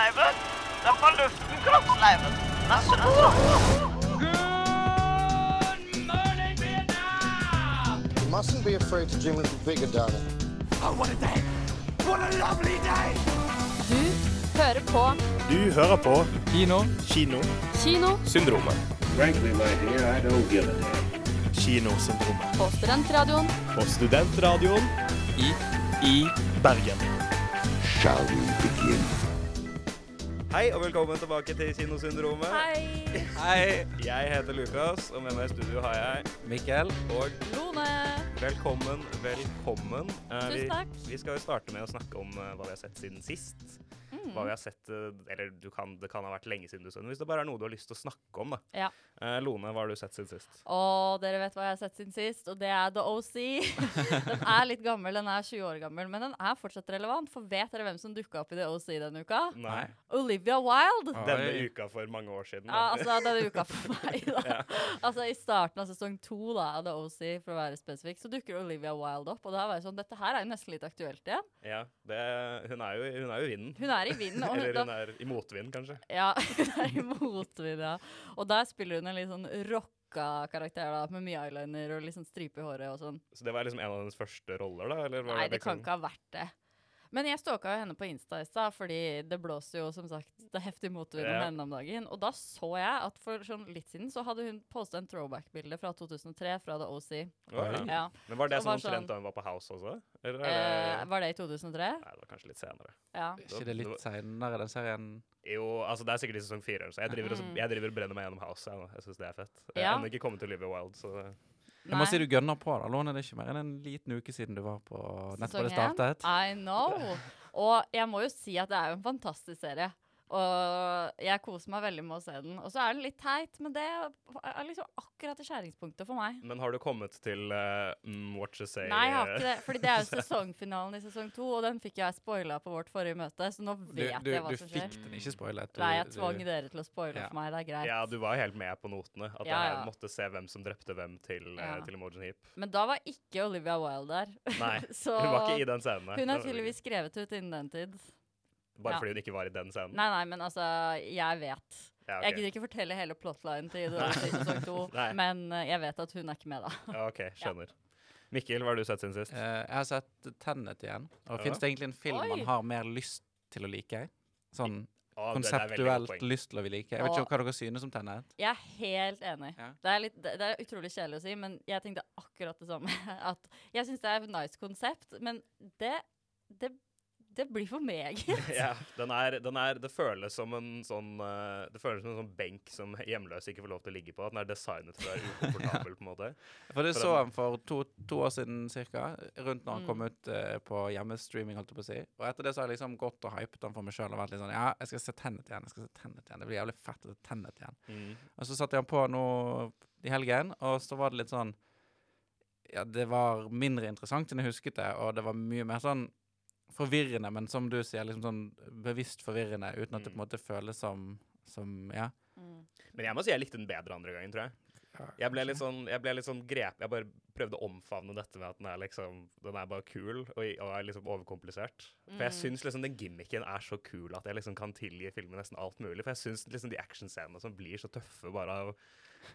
kroppsleiven. Den får luften, kroppsleiven. Nasse, nasse. You mustn't be afraid to dream a little bigger, darling. Du hører på Du hører på Kino. Kino. Kinosyndromet. Frankly, my dear, I don't give a damn. Kinosyndromet. på Studentradioen På Studentradioen I i Bergen. Shall we begin? Hei og velkommen tilbake til Kinosyndromet. Hei, Hei, Jeg heter Lukas, og med meg i studio har jeg Mikkel. Og Lone. velkommen, velkommen. Eh, Tusen takk. Vi, vi skal jo starte med å snakke om eh, hva vi har sett siden sist. Mm. Hva vi har sett, eh, eller du kan, Det kan ha vært lenge siden du så den. Hvis det bare er noe du har lyst til å snakke om, da. Ja. Eh, Lone, hva har du sett siden sist? Å, dere vet hva jeg har sett siden sist, og det er The OC. den er litt gammel, den er 20 år gammel, men den er fortsatt relevant. For vet dere hvem som dukka opp i The OC denne uka? Nei. Olivia Wilde. Denne uka for mange år siden. Ja, altså denne uka for meg, da. Altså I starten av sesong to da, av The OC, for å være spesifikk, så dukker Olivia Wilde opp. Og da var jeg sånn Dette her er jo nesten litt aktuelt igjen. Ja, det, hun er jo hun er jo i vinden. Hun er i vinden. Eller hun er i motvind, kanskje. Ja, hun er i motvind, ja. Og der spiller hun en litt sånn rocka karakter, da, med mye eyeliner og litt sånn stripe i håret og sånn. Så det var liksom en av hennes første roller, da? Eller var Nei, det kan liksom- ikke ha vært det. Men jeg stalka jo henne på Insta i stad, fordi det blåser jo som sagt det er heftig motvind om Ja. henne om dagen. Og da så jeg at for sånn litt siden så hadde hun posta en throwback-bilde fra 2003 fra The OC. Okay. ja. Ja. Men var det Så sånn omtrent sånn- da hun var på House også? Eller er Eh, var det i 2003? Nei, det var kanskje litt senere. Ja. Er ikke det litt seinere, den serien? Jo, altså det er sikkert i sesong fire. Så jeg driver, og, Mm. jeg driver og brenner meg gjennom House. Jeg, jeg syns det er fett. Jeg Ja. har ennå ikke kommet til Olivia Wilde, så Jeg må si du gønner på. da, Låner det ikke mer enn en liten uke siden du var på nettopp det startet. I know. Og jeg må jo si at det er jo en fantastisk serie. Og jeg koser meg veldig med å se den. Og så er den litt teit, men det er liksom akkurat i skjæringspunktet for meg. Men har du kommet til uh, What You Say? Nei, jeg har ikke eh, det. Fordi det er jo sesongfinalen i sesong to, og den fikk jeg spoila på vårt forrige møte, så nå vet du, jeg hva som skjer. Du fikk den ikke spoilet. du- Nei, jeg du- tvang dere til å spoile Ja. for meg. Det er greit. Ja, du var helt med på notene. At Ja, jeg måtte se hvem som drepte hvem til, eh, Ja. til Imogen Heap. Men da var ikke Olivia Wilde der. Nei, så hun var ikke i den scenen. hun har er tydeligvis skrevet ut innen den tid. Bare ja. fordi hun ikke var i den scenen. Nei, nei, men altså, jeg vet. Ja, okay. Jeg gidder ikke fortelle hele plotlinen til sesong to, men eh, jeg vet at hun er ikke med, da. Ja, OK, skjønner. Mikkel, hva har du sett siden sist? Uh, jeg har sett Tennet igjen. Og Ja. Fins det egentlig en film Oi. man har mer lyst til å like? Sånn godt konseptuelt lyst til å like. Jeg vet ikke hva dere synes om Tennet. Jeg er helt enig. Ja. Det, er litt, det, det er utrolig kjedelig å si, men jeg tenkte akkurat det samme. At jeg syns det er et nice konsept, men det, det, det blir for meget. Ja, den er, den er, det føles som en sånn eh, Det føles som en sånn benk som hjemløse ikke får lov til å ligge på. At den er designet for å være ukomfortabel, på en måte. For det For så den- han for to, to år siden cirka, rundt når han Mm. kom ut uh, på hjemmestreaming, holdt jeg på å si. Og etter det så har jeg liksom gått og hypet han for meg sjøl og vært litt sånn Ja, jeg skal se Tennet igjen. jeg skal se Tennet igjen. Det blir jævlig fett å se Tennet igjen. Mm. Og så satte jeg han på nå i helgen, og så var det litt sånn Ja, det var mindre interessant enn jeg husket det, og det var mye mer sånn forvirrende, men som du sier, liksom sånn bevisst forvirrende, uten at det på en måte føles som, som Ja. Mm. Men jeg må si jeg likte den bedre andre gangen, tror jeg. Jeg ble litt sånn, jeg ble litt sånn grep Jeg bare prøvde å omfavne dette med at den er liksom Den er bare kul og, og er liksom overkomplisert. For jeg Mm. syns liksom den gimmicken er så kul at jeg liksom kan tilgi filmen nesten alt mulig. For jeg syns liksom de actionscenene som blir så tøffe bare av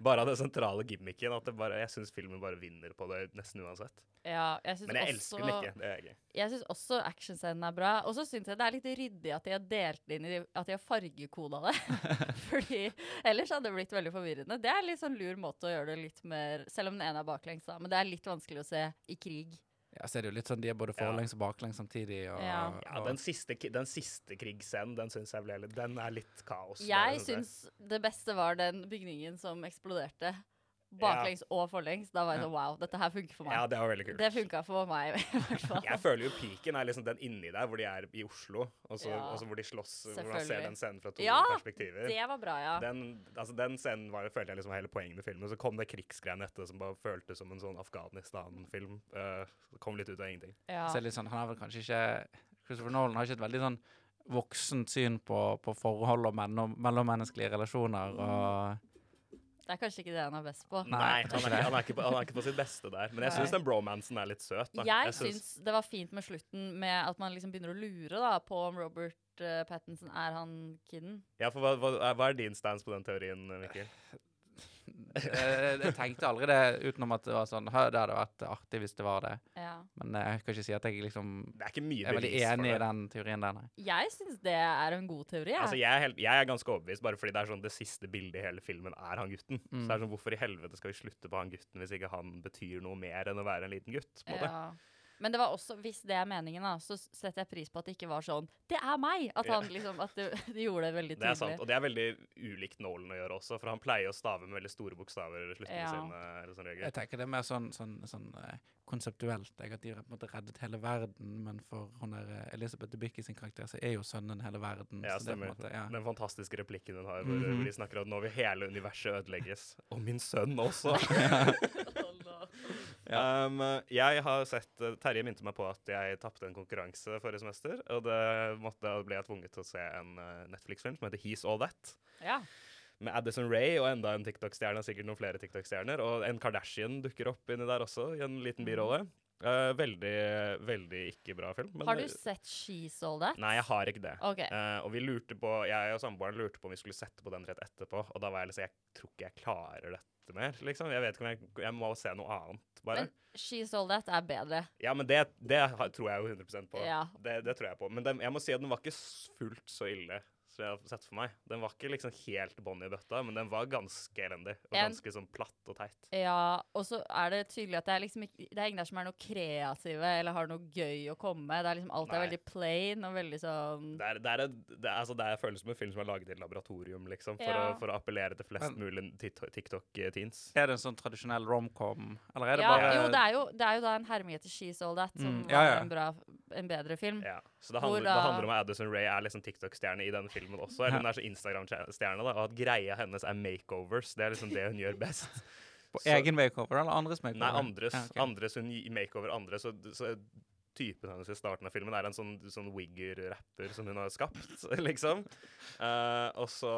bare av det sentrale gimmicken, at det bare, jeg syns filmen bare vinner på det nesten uansett. Ja, jeg syns Men jeg også, elsker den ikke. Det er ikke. Jeg syns også actionscenen er bra. Og så syns jeg det er litt ryddig at de har delt inn i At de har fargekoda det. Fordi ellers hadde det blitt veldig forvirrende. Det er litt sånn lur måte å gjøre det litt mer Selv om den ene er baklengs, da. Men det er litt vanskelig å se i krig. Ja, så er det jo litt sånn de er både forlengs og baklengs samtidig. Og, Ja. Ja, den siste, den siste krigsscenen, den syns jeg ble Den er litt kaos. Jeg synes jeg. syns det beste var den bygningen som eksploderte. Baklengs og forlengs. Da var jeg Ja. sånn wow, dette her funker for meg. Ja, det var veldig kult. det funka for meg, i hvert fall. Jeg føler jo piken er liksom den inni der, hvor de er i Oslo, og så Ja. og så hvor de slåss, hvor man ser den scenen fra to Ja, perspektiver. Det var bra, ja. Den, altså den scenen var, følte jeg liksom var hele poenget med filmen. Så kom det krigsgreiene etter som bare føltes som en sånn Afghanistan-film. Uh, kom litt ut av ingenting. ja. så er litt sånn, han har vel kanskje ikke Christopher Nolan har ikke et veldig sånn voksent syn på, på forhold og mellom, mellommenneskelige relasjoner. og Det er kanskje ikke det han er best på. Nei, han er, ikke, han, er ikke på, han er ikke på sitt beste der. Men jeg syns den bromansen er litt søt. Da. Jeg syns det var fint med slutten med at man liksom begynner å lure da, på om Robert uh, Pattinson er han kiden. Ja, for hva, hva, hva er din stance på den teorien, Mikkel? Eh, jeg tenkte aldri det utenom at det var sånn Det hadde vært artig hvis det var det. Ja. Men eh, jeg kan ikke si at jeg liksom Det er ikke mye er veldig enig i den teorien der, nei. Jeg syns det er en god teori. jeg. Altså, jeg, er helt, jeg er ganske overbevist, bare fordi det er sånn det siste bildet i hele filmen er han gutten. Så det er sånn, Hvorfor i helvete skal vi slutte på han gutten hvis ikke han betyr noe mer enn å være en liten gutt? på en måte? Ja. Men det var også, hvis det er meningen, da, så setter jeg pris på at det ikke var sånn Det er meg! At han liksom At det, de gjorde det veldig tydelig. Det er sant, og det er veldig ulikt Nolan å gjøre også, for han pleier å stave med veldig store bokstaver i slutten Ja. sine. Sånn regel. Jeg tenker det er mer sånn, sånn, sånn eh, konseptuelt. Jeg, at de på en måte reddet hele verden, men for hun der Elisabeth Elizabeth Debicki sin karakter, så er jo sønnen hele verden. Ja, så det er på en stemmer. måte, ja. Den fantastiske replikken hun har, hvor, mm hvor de snakker om at nå vil hele universet ødelegges. Og min sønn også! um, jeg har sett uh, Terje minte meg på at jeg tapte en konkurranse forrige semester. Og det måtte, ble jeg tvunget til å se en uh, Netflix-film som heter He's All That. Ja. Med Addison Ray og enda en TikTok-stjerne, sikkert noen flere TikTok-stjerner. Og en Kardashian dukker opp inni der også, i en liten birolle. Uh, veldig, veldig ikke bra film. men- Har du sett She's All That? Nei, jeg har ikke det. OK. Uh, og vi lurte på, jeg og samboeren lurte på om vi skulle sette på den rett etterpå. Og da var jeg liksom Jeg tror ikke jeg klarer dette mer, liksom. Jeg vet ikke om jeg Jeg må se noe annet, bare. Men She's All That er bedre. ja, men det, det tror jeg jo 100 på. Ja. Det, det tror jeg på. Men det, jeg må si at den var ikke fullt så ille som jeg har sett for meg. Den var ikke liksom helt bånn i bøtta, men den var ganske elendig. Og En- ganske sånn platt og teit. Ja, og så er det tydelig at det er liksom ikke Det er ingen der som er noe kreative eller har noe gøy å komme med. Det er liksom Alt er veldig plain og veldig sånn Det er, det, er, et- det, er, altså, det er føles som en film som er laget i et laboratorium, liksom. For, Ja. å, for å appellere til flest Men- mulig TikTok-teens. Er det en sånn tradisjonell romcom, eller er det ja, bare Jo, det er jo, det er jo da en til She's All That, som Mm, ja, var. En, bra, en bedre film. Ja, så det handler, da- det handler om at Addison Ray er liksom TikTok-stjerne i denne filmen også. Eller hun er så Instagram-stjerne, og at greia hennes er makeovers. Det er liksom det hun gjør best. På Så- egen makeover eller andres makeover? Nei, andres. Ja, okay. andres hun makeover andre. Så, så typen hennes i starten av filmen er en sånn, sånn wigger-rapper som hun har skapt, liksom. Uh, og, så,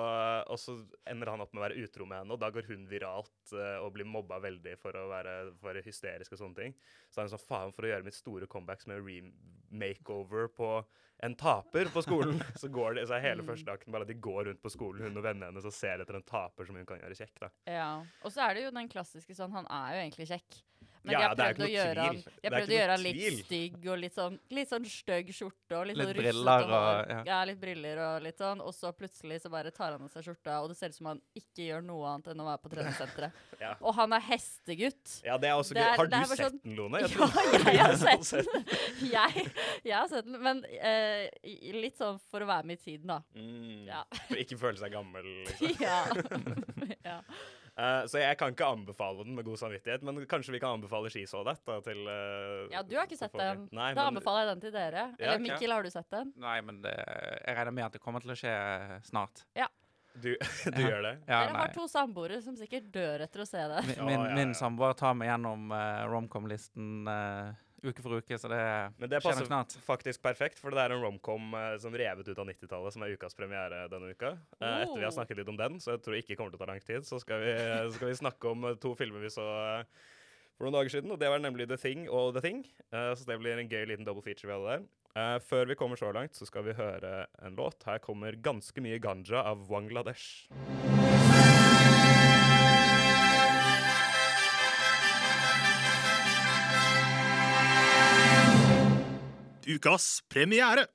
og så ender han opp med å være utro med henne, og da går hun viralt uh, og blir mobba veldig for å være, for å være hysterisk og sånne ting. Så er hun sånn faen, for å gjøre mitt store comeback som en remakeover på en taper på skolen, så, går det, så er hele Mm. første akten bare at de går rundt på skolen, hun og vennene hennes, og ser etter en taper som hun kan gjøre kjekk. da. Ja. Og så er det jo den klassiske sånn Han er jo egentlig kjekk. Men Ja, jeg har er prøvd å gjøre han, jeg de Det har prøvd ikke å gjøre han litt tvil. stygg og litt sånn, litt sånn stygg skjorte og litt, Litt sånn briller og, og- ja. ja, litt briller og litt sånn. Og så plutselig så bare tar han av seg skjorta, og det ser ut som han ikke gjør noe annet enn å være på treningssenteret. Ja. Og han er hestegutt. Ja, det er også gøy. Har du sett sånn- den, Lone? Ja, jeg har sett den. Jeg, jeg har sett den, men uh, litt sånn for å være med i tiden, da. Mm, Ja. For ikke føle seg gammel, liksom. ja. ja. Eh, så jeg kan ikke anbefale den med god samvittighet, men kanskje vi kan anbefale She Saw That da, til uh, ja, du har ikke sett den. Nei, Da men, anbefaler jeg den til dere. Ja, Eller Mikkel, har du sett den? Nei, men det, jeg regner med at det kommer til å skje snart. du, du Ja. gjør det? Ja, Dere nei. har to samboere som sikkert dør etter å se det. Min, min, min samboer tar meg gjennom uh, romcom-listen eh, uke for uke, så det Men det passer snart. faktisk perfekt, for det er en romcom uh, som revet ut av 90-tallet, som er ukas premiere denne uka. Oh. etter vi har Oh. snakket litt om den, så jeg tror ikke det kommer til å ta lang tid, så skal vi, skal vi snakke om eh, to filmer vi så eh, for noen dager siden, og det var nemlig The Thing og The Thing. Uh, så det blir en gøy liten double feature vi hadde der. Uh, før vi kommer så langt, så skal vi høre en låt. Her kommer ganske mye ganja av Wangladesh. Ukas premiere.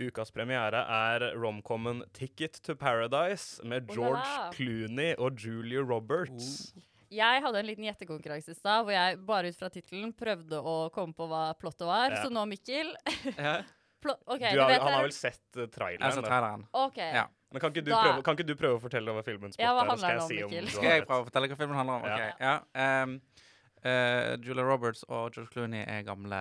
Ukas premiere er romcomen Ticket to Paradise med Oh George la. Clooney og Julia Roberts. Jeg hadde en liten gjettekonkurranse i stad, hvor jeg bare ut fra tittelen prøvde å komme på hva plottet var. Ja. Så nå, Mikkel Ja. okay, OK, Du du, har, vet han har vel sett uh, Jeg traileren? sett traileren. OK. Ja. Men kan ikke, du prøve, kan ikke du prøve å fortelle hva filmen spotter? Ja, hva er? skal handler jeg den om, si om Mikkel? Skal jeg prøve å fortelle hva filmen handler om? Ja. Ok, ja. Um, uh, Julia Roberts og George Clooney er gamle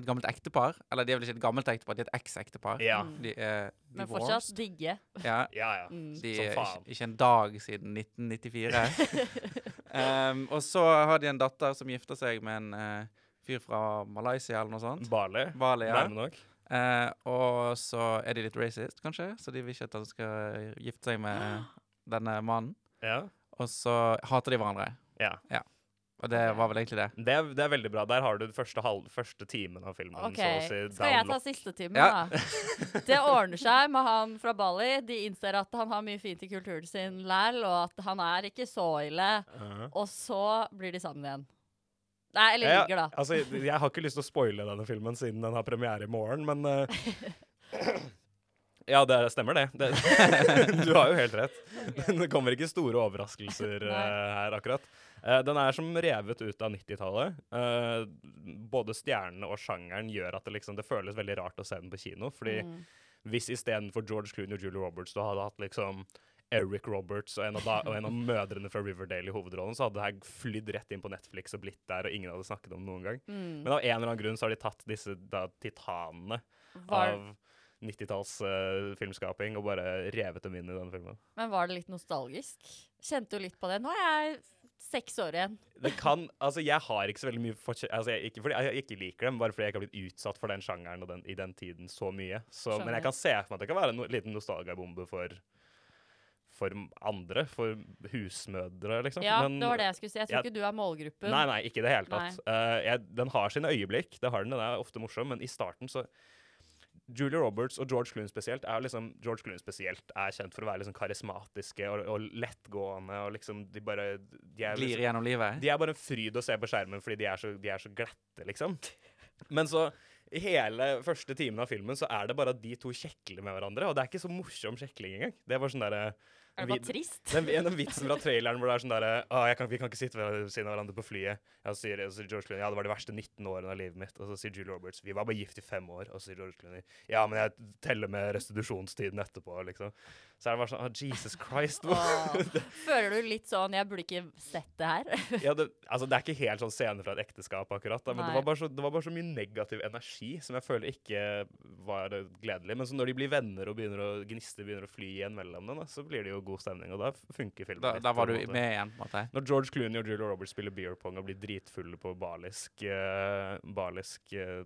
et gammelt ektepar. Eller de er vel ikke et gammelt ektepar, de er et eks-ektepar. Ja. Mm. De er Men fortsatt digge. Ja, Ja, ja. Mm. de Som er faen. ikke, ikke en dag siden 1994. um, og så har de en datter som gifter seg med en uh, fyr fra Malaysia eller noe sånt. Bali. Bali, ja. Nærme nok. Uh, og så er de litt racist, kanskje, så de vil ikke at han skal gifte seg med denne mannen. Ja. og så hater de hverandre. Ja. Ja. Og det var vel egentlig det. Det er, det er veldig bra. Der har du den første, halv, første timen av filmen. OK, så å si, skal jeg ta siste timen, Ja. da? Det ordner seg med han fra Bali. De innser at han har mye fint i kulturen sin læl, og at han er ikke så ille. Uh-huh. Og så blir de sammen igjen. Nei, eller ligger, da. Altså, jeg har ikke lyst til å spoile denne filmen siden den har premiere i morgen, men uh, Ja, det stemmer det. det. Du har jo helt rett. Det kommer ikke store overraskelser eh, her, akkurat. Eh, den er som revet ut av 90-tallet. Uh, både stjernene og sjangeren gjør at det, liksom, det føles veldig rart å se den på kino. Fordi Mm. hvis istedenfor George Clooney og Julie Roberts du hadde hatt liksom Eric Roberts og en, av da, og en av mødrene fra Riverdale i hovedrollen, så hadde det her flydd rett inn på Netflix og blitt der, og ingen hadde snakket om det noen gang. Mm. Men av en eller annen grunn så har de tatt disse da, titanene Var, av 90-talls uh, filmskaping og bare revet dem inn i denne filmen. men var det litt nostalgisk? Kjente jo litt på det. Nå er jeg seks år igjen. Det kan, altså Jeg har ikke så veldig mye forkjø... Altså, jeg, ikke fordi jeg ikke liker dem, bare fordi jeg ikke har blitt utsatt for den sjangeren og den, i den tiden så mye. Så, men jeg kan se for meg at det kan være en no, liten nostalgabombe for for andre, for husmødre, liksom. Ja, Men- det var det jeg skulle si. Jeg tror jeg- ikke du er målgruppen. Nei, nei, ikke i det hele tatt. Uh, jeg, den har sine øyeblikk, det har den, den er ofte morsom, men i starten så Julia Roberts og George Clooney spesielt er liksom George Clooney spesielt er kjent for å være liksom karismatiske og, og lettgående og liksom De bare de er, Glir liksom, gjennom livet. de er bare en fryd å se på skjermen fordi de er så, de er så glatte, liksom. Men så i hele første timen av filmen så er det bare at de to kjekler med hverandre, og det er ikke så morsom kjekling engang. Det er bare sånn derre Er det bare trist? den, den vitsen fra traileren hvor det er sånn derre ah, kan, Vi kan ikke sitte ved siden av hverandre på flyet. Ja, så sier, så George Clooney ja, det var de verste 19 årene av livet mitt. Og så sier Julie Roberts vi var bare gift i fem år. Og så sier George Clooney ja, men jeg teller med restitusjonstiden etterpå, liksom. Så er det bare sånn ah, Jesus Christ. hvor- Føler du litt sånn Jeg burde ikke sett det her. ja, det, altså, det er ikke helt sånn scene fra et ekteskap, akkurat. Da, men det var, så, det var bare så mye negativ energi som jeg føler ikke var gledelig. Men så når de blir venner og begynner å gniste begynner å fly igjen mellom dem, da, så blir det jo god stemning. Og da funker filmen. Da, litt, da var du med igjen, på en måte. Når George Clooney og Julia Roberts spiller beer pong og blir dritfulle på balisk, uh, balisk uh,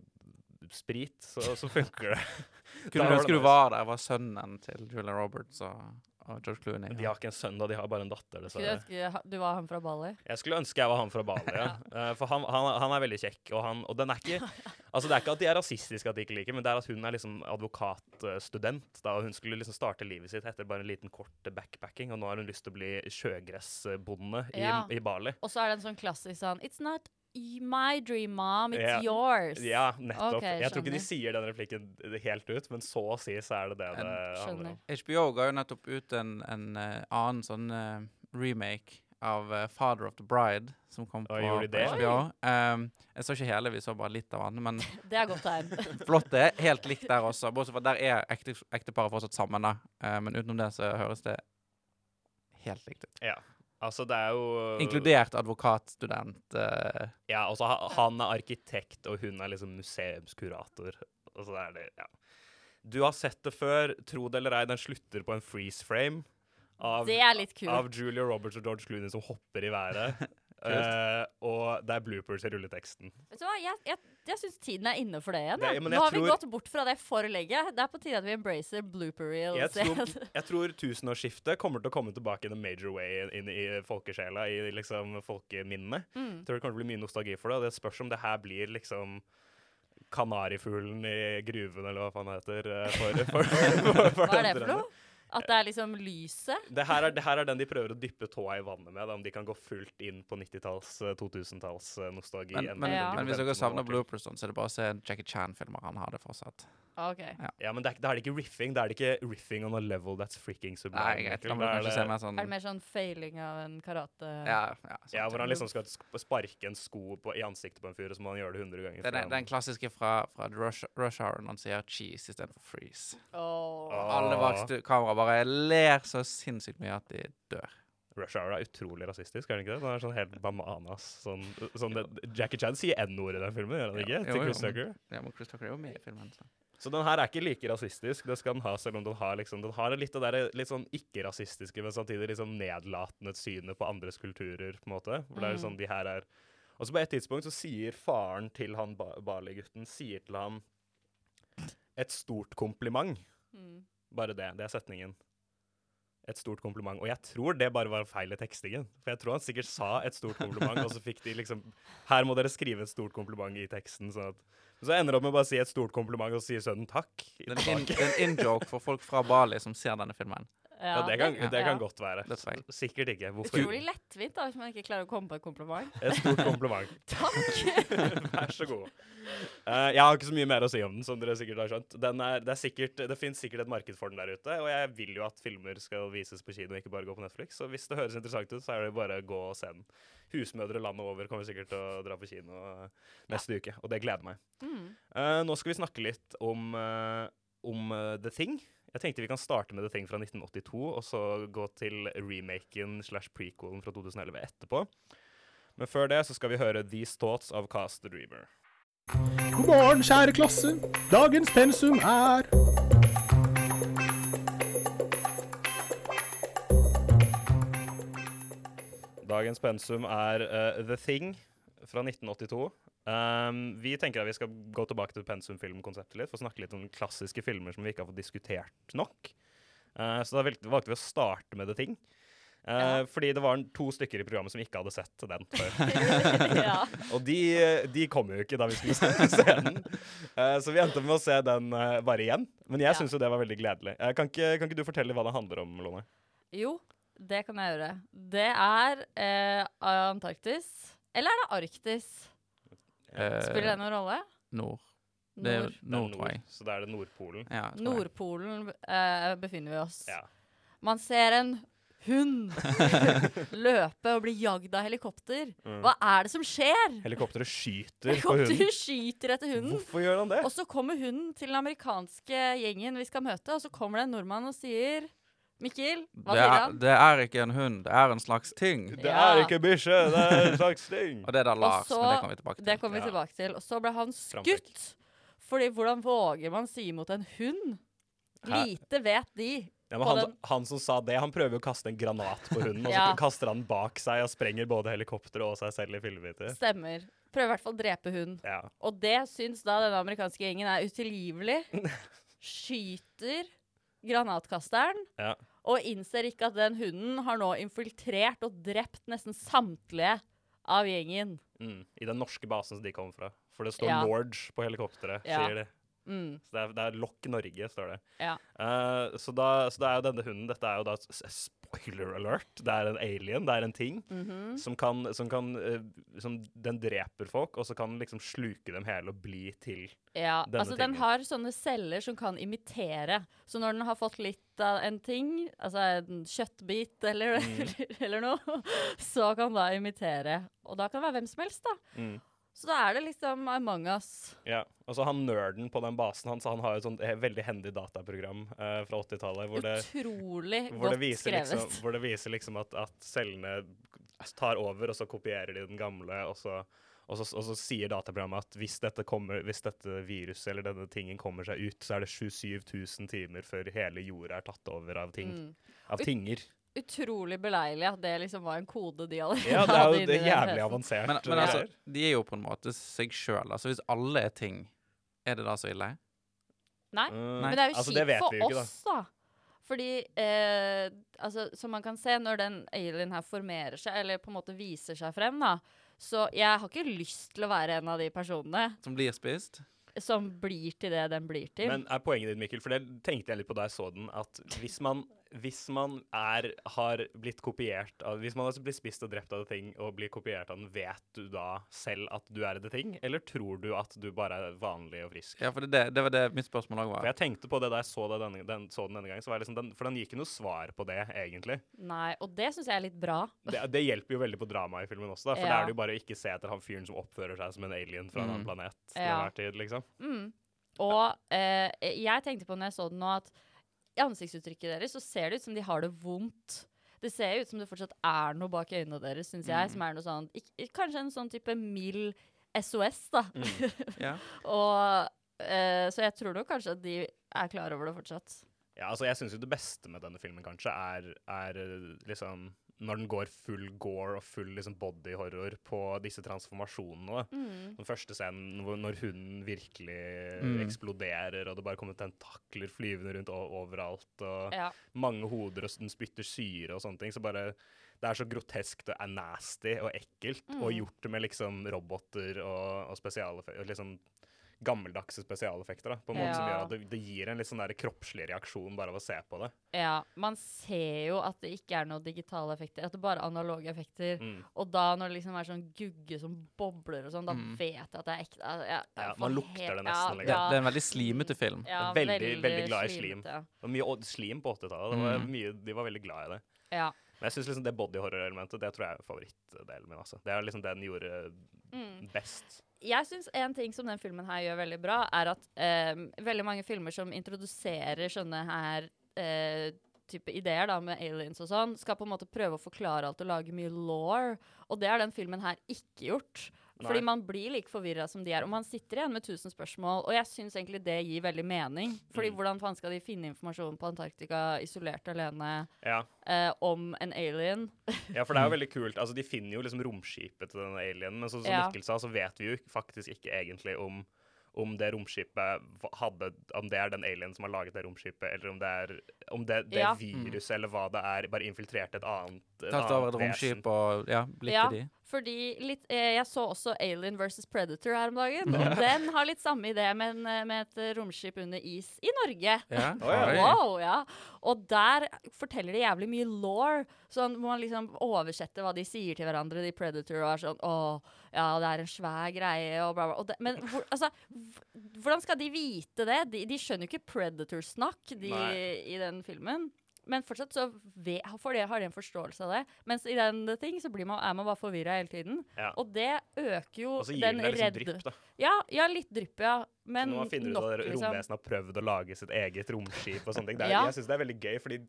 sprit, så, så funker det. Kunne du ønske du var der, var sønnen til Julia Roberts og George Clooney. De har ikke en sønn, da. De har bare en datter. Skulle dessverre. ønske ha- du var han fra Bali. Jeg skulle ønske jeg var han fra Bali, ja. Eh, For han, han, han er veldig kjekk, og, han, og den er ikke Altså, det er ikke at de er rasistiske at de ikke liker, men det er at hun er liksom advokatstudent. Da og hun skulle liksom starte livet sitt etter bare en liten kort backpacking, og nå har hun lyst til å bli sjøgressbonde i, Ja. i Bali. Og så er det en sånn klassisk sånn It's not my dream, mom. It's Ja. yours. Ja, nettopp. Okay, jeg tror ikke de sier den replikken helt ut, men så å si så er det det det handler om. HBO ga jo nettopp ut en, en uh, annen sånn uh, remake av uh, Father of the Bride, som kom på, de på det? HBO. Um, jeg så ikke hele, vi så bare litt av den. Men Det er godt tegn. flott det. Helt likt der også. Bortsett fra der er ekte, ekteparet fortsatt sammen, da. Eh, men utenom det så høres det helt likt ut. Ja. Altså, det er jo Inkludert advokatstudent. Uh... Ja, altså han er arkitekt, og hun er liksom museumskurator. Og så er det, ja. Du har sett det før, tro det eller ei, den slutter på en freeze frame av, Det er litt kul. av Julia Roberts og George Clooney som hopper i været. Eh, og det er bloopers i rulleteksten. Vet du hva, Jeg, jeg, jeg syns tiden er inne for det igjen. Det- Nå har har vi gått bort fra det for lenge. Det er på tide at vi embracer blooper reels. Jeg tror, jeg tror tusenårsskiftet kommer til å komme tilbake in a major way inn i folkesjela, i liksom folkeminnene. mm. Jeg tror det kommer til å bli mye nostalgi for det, og det spørs om det her blir liksom kanarifuglen i gruven, eller hva faen det heter. eh, For, for, for, for Hva er det for noe? At det er liksom lyset? Det her, er, det her er den de prøver å dyppe tåa i vannet med, da, om de kan gå fullt inn på 90-talls, 2000-talls eh, nostalgi. Men, men, Ja. men hvis dere savner bloopers, så er det bare å se Jackie Chan-filmer. Han har det fortsatt. OK. Ja, men det er, da er det ikke riffing. Da er det ikke riffing on a level that's freaking sublime. Nei, greit. Da må du er kanskje se sånn Er det mer sånn failing av en karate Ja, ja, sånn Ja, hvor han liksom skal sparke en sko på, i ansiktet på en fyr, og så må han gjøre det 100 ganger. Det er den, den klassiske fra, fra Rush, Rush Hour når han sier cheese istedenfor freeze. Oh. oh. Alle bak kamera bare ler så sinnssykt mye at de dør. Rush Hour er utrolig rasistisk, er det ikke det? Den er sånn helt bananas. Sånn, sånn det, Jackie Chan sier N-ord i den filmen, gjør han Ja, ikke? jo, Til Chris Tucker. Ja, men Chris Tucker er jo med i filmen. Så. Så den her er ikke like rasistisk, det skal den ha, selv om den har liksom Den har litt det der litt sånn ikke-rasistiske, men samtidig sånn nedlatende synet på andres kulturer, på en måte. Hvor det er jo sånn de her er Og så på et tidspunkt så sier faren til han ba Bali-gutten sier til ham et stort kompliment. Mm. Bare det. Det er setningen. et stort kompliment. Og jeg tror det bare var feil i tekstingen. For jeg tror han sikkert sa et stort kompliment, og så fikk de liksom Her må dere skrive et stort kompliment i teksten. Sånn at, så ender det opp med å bare si et stort kompliment, og si sønnen takk. Det er en in-joke for folk fra Bali som ser denne filmen. Ja, det kan, det kan ja. godt være. Sikkert ikke. Hvorfor? Utrolig lettvint da, hvis man ikke klarer å komme på et kompliment. Et stort kompliment. Takk! Vær så god. Uh, jeg har ikke så mye mer å si om den, som dere sikkert har skjønt. Den er, det er sikkert, det finnes sikkert et marked for den der ute, og jeg vil jo at filmer skal vises på kino, ikke bare gå på Netflix. Så hvis det høres interessant ut, så er det bare å gå og se den. Husmødre landet over kommer sikkert til å dra på kino neste neste uke, og det gleder meg. Mm. Uh, nå skal vi snakke litt om, uh, om eh, The Thing. Jeg tenkte vi kan starte med The Thing fra 1982, og så gå til remaken slash prequelen fra 2011 etterpå. Men før det så skal vi høre These Thoughts of Cast the Dreamer. God morgen, kjære klasse. Dagens pensum er Dagens pensum er uh, The Thing fra 1982. Um, vi tenker at vi skal gå tilbake til pensumfilmkonseptet litt, for å snakke litt om klassiske filmer som vi ikke har fått diskutert nok. Uh, så da valgte vi å starte med The Thing. Uh, Ja. Fordi det var to stykker i programmet som ikke hadde sett den før. ja. Og de, de kom jo ikke da vi skulle se den. Uh, så vi endte med å se den uh, bare igjen. Men jeg Ja. syns jo det var veldig gledelig. Kan, ikke, kan ikke du fortelle hva det handler om, Lone? Jo, det kan jeg gjøre. Det er Antarktis. Eller er det Arktis? Eh, Spiller det noen rolle? Nord. Det er Nord. Det er nord, tror jeg. Så det er det Nordpolen. Ja, tror jeg. Nordpolen eh, befinner vi oss. Ja. Man ser en hund løpe og bli jagd av helikopter. Mm. Hva er det som skjer? Helikopteret skyter på hunden. Helikopteret skyter etter hunden. Hvorfor gjør han det? Og så kommer hunden til den amerikanske gjengen vi skal møte, og så kommer det en nordmann og sier Mikkel, hva Det sier er, han? det er ikke en hund, det er en slags ting. Det Ja. er ikke bikkje, det er en slags ting. Og det er da Lars, så- men det kommer vi tilbake til. Det kommer vi Ja. tilbake til. Og så ble han Framtrekk. skutt. Fordi hvordan våger man si imot en hund? Hæ? Lite vet de. Ja, men på han, den- han som sa det, han prøver jo å kaste en granat på hunden, og så Ja. kaster han bak seg og sprenger både helikopteret og seg selv i fillebiter. Stemmer. Prøver i hvert fall å drepe hund. Ja. Og det syns da denne amerikanske gjengen er utilgivelig. Skyter granatkasteren. Ja. Og innser ikke at den hunden har nå infiltrert og drept nesten samtlige av gjengen. Mm. I den norske basen som de kommer fra. For det står Ja. Norge på helikopteret, Ja. sier de. Mm. Så det er, det er Lokk Norge, står det. Ja. Uh, så, da, så det er jo denne hunden Dette er jo da Spoiler alert. Det er en alien, det er en ting. Mhm. Som kan, som kan uh, som Den dreper folk, og så kan den liksom sluke dem hele og bli til Ja, Denne altså den har sånne celler som kan imitere. Så når den har fått litt av en ting, altså en kjøttbit eller, Mm. eller noe, så kan den da imitere. Og da kan det være hvem som helst, da. mm. Så da er det liksom Among us. Ja. Og så han nerden på den basen hans, han har jo et sånt eh, veldig hendig dataprogram eh, fra 80-tallet hvor det Utrolig hvor det viser skrevet. liksom, hvor det viser liksom at, at cellene tar over, og så kopierer de den gamle, og så, og så, og så sier dataprogrammet at hvis dette, kommer, hvis dette viruset eller denne tingen kommer seg ut, så er det 27 000 timer før hele jorda er tatt over av ting. Mm. Av tinger. Utrolig beleilig at det liksom var en kode de allerede Ja, det er hadde jo det jævlig avansert. Men, men eh, altså, de er jo på en måte seg sjøl. Altså, hvis alle er ting, er det da så ille? Nei. Mm, Men det er jo altså, kjipt for ikke, oss, da. Fordi eh, altså, som man kan se, når den alien her formerer seg, eller på en måte viser seg frem, da Så jeg har ikke lyst til å være en av de personene Som blir spist? som blir til det den blir til. Men er poenget ditt, Mikkel, for det tenkte jeg litt på da jeg så den, at hvis man, hvis man er, har blitt kopiert av Hvis man altså blir spist og drept av The Thing og blir kopiert av den, vet du da selv at du er The Thing, eller tror du at du bare er vanlig og frisk? Ja, for det, det var det mitt spørsmål òg For jeg tenkte på det da jeg så, det denne, den, så den denne gangen, så var liksom den, for den gir ikke noe svar på det, egentlig. Nei, og det syns jeg er litt bra. Det, det hjelper jo veldig på dramaet i filmen også, da, for Ja. da er det jo bare å ikke se etter han fyren som oppfører seg som en alien fra en Mm. annen planet til Ja. enhver tid, liksom. Mm. Og eh, jeg tenkte på når jeg så den nå, at i ansiktsuttrykket deres så ser det ut som de har det vondt. Det ser ut som det fortsatt er noe bak øynene deres, syns jeg, Mm. som er noe sånn Kanskje en sånn type mild SOS, da. Mm. Ja. Og eh, Så jeg tror nok kanskje at de er klar over det fortsatt. Ja, altså jeg syns jo det beste med denne filmen kanskje er, er eh, liksom når den går full gore og full liksom, body horror på disse transformasjonene. Mm. Den første scenen hvor, når hunden virkelig Mm. eksploderer, og det bare kommer tentakler flyvende rundt overalt, og Ja. mange hoder, og den spytter syre og sånne ting. Så bare Det er så groteskt og er nasty og ekkelt, og Mm. gjort det med liksom roboter og, og spesialeffekter. Liksom gammeldagse spesialeffekter, da, på en måte som gjør at det, det gir en litt sånn der kroppslig reaksjon bare av å se på det. ja. Man ser jo at det ikke er noen digitale effekter, at det bare er analoge effekter. Mm. Og da når det liksom er sånn gugge som bobler og sånn, da Mm. vet jeg at det er ekte. Altså, jeg Ja, man lukter helt- det nesten, ja, liksom. Det, ja, det er en veldig slimete film. ja, Veldig- veldig glad i slim. slimete, Det var mye slim på 80-tallet. Mm. De var veldig glad i det. Ja. Men jeg synes liksom det body horror-elementet det tror jeg er favorittdelen min. altså. Det er liksom det den gjorde Mm. best. Jeg syns en ting som den filmen her gjør veldig bra, er at eh, veldig mange filmer som introduserer sånne her eh, type ideer da, med aliens og sånn, skal på en måte prøve å forklare alt og lage mye law. Og det har den filmen her ikke gjort. Fordi Nei. man blir like forvirra som de er, og man sitter igjen med tusen spørsmål. Og jeg syns egentlig det gir veldig mening. Fordi Mm. hvordan faen skal de finne informasjon på Antarktika isolert alene Ja. eh, om en alien? ja, for det er jo veldig kult. Altså, De finner jo liksom romskipet til denne alienen, men så, som Ja. Mikkel sa, så vet vi jo faktisk ikke egentlig om om det romskipet hadde Om det er den alien som har laget det romskipet, eller om det er om det, det Ja. viruset, eller hva det er, bare infiltrerte et annet, et Tatt over et romskip og ja, blitt Ja. til de. Fordi litt, eh, Jeg så også Alien versus Predator her om dagen. Og den har litt samme idé, men eh, med et eh, romskip under is i Norge. Ja. ja. Wow, ja. Og der forteller de jævlig mye law. Sånn må man liksom oversette hva de sier til hverandre, de Predator, og er sånn Å, ja, det er en svær greie, og bla, bla. Og det, men hvor, altså, hvordan skal de vite det? De, de skjønner jo ikke Predator-snakk de, i den filmen. Men fortsatt så ve, for det, har de en forståelse av det. Mens i den ting så blir man, er man bare forvirra hele tiden. Ja. Og det øker jo Og så gir den den deg liksom redde drypp, da. Ja, ja, litt drypp, ja. Men Når man finner ut at liksom. romvesenet har prøvd å lage sitt eget romskip og sånne ting. Det Ja. Jeg syns det er veldig gøy, fordi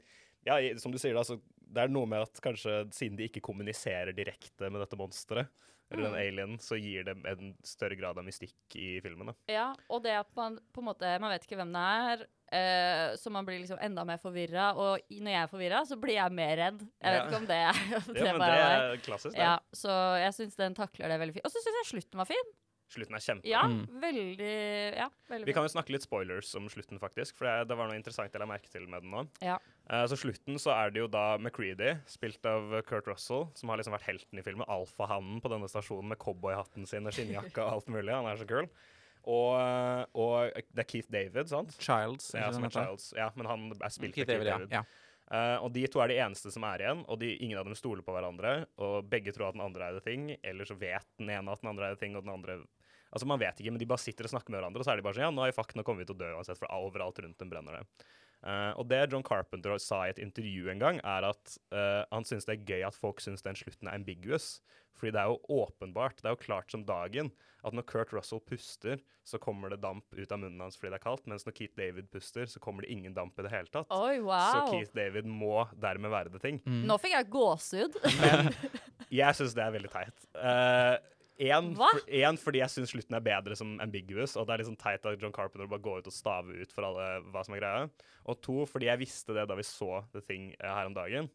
ja, som du sier, da, så det er noe med at kanskje siden de ikke kommuniserer direkte med dette monsteret, eller den Mm. alienen, så gir det en større grad av mystikk i filmen. da. Ja, og det at man på en måte Man vet ikke hvem det er, Uh, så man blir liksom enda mer forvirra. Og når jeg er forvirra, så blir jeg mer redd. Jeg Ja. vet ikke om det er det, Ja, men det er er klassisk. det. Ja, så jeg syns den takler det veldig fint. Og så syns jeg slutten var fin. Slutten er kjempe. Ja, Mm. veldig Ja, veldig Vi kan jo snakke litt spoilers om slutten, faktisk. For det, det var noe interessant jeg la merke til med den nå. Ja. Eh, så slutten så er det jo da McCready, spilt av eh, Kurt Russell, som har liksom vært helten i filmen. Alfahannen på denne stasjonen med cowboyhatten sin og skinnjakka og alt mulig. Han er så kul. Og, eh, og det er Keith David, sant? Childs. Ja, som er? Childs. Ja, men han er spilt Keith av Keith David. David. ja. Uh, og de to er de eneste som er igjen, og de, ingen av dem stoler på hverandre. Og begge tror at den andre eide ting, eller så vet den ene at den andre eide ting, og den andre Altså Man vet ikke, men de bare sitter og snakker med hverandre, og så er de bare sånn Ja, nå er vi fuck, nå kommer vi til å dø uansett, for overalt rundt dem brenner det. Eh, og det John Carpenter sa i et intervju en gang, er at uh, han syns det er gøy at folk syns den slutten er ambiguous. Fordi det er jo åpenbart, det er jo klart som dagen, at når Kurt Russell puster, så kommer det damp ut av munnen hans fordi det er kaldt, mens når Keith David puster, så kommer det ingen damp i det hele tatt. Oi, Så. Keith David må dermed være det ting. Mm. Nå fikk jeg gåsehud. Men jeg syns det er veldig teit. Uh, en, for, fordi jeg syns slutten er bedre som ambiguous, og det er liksom teit at John Carpenter bare går ut og staver ut for alle hva som er greia. Og to fordi jeg visste det da vi så The Thing eh, her om dagen.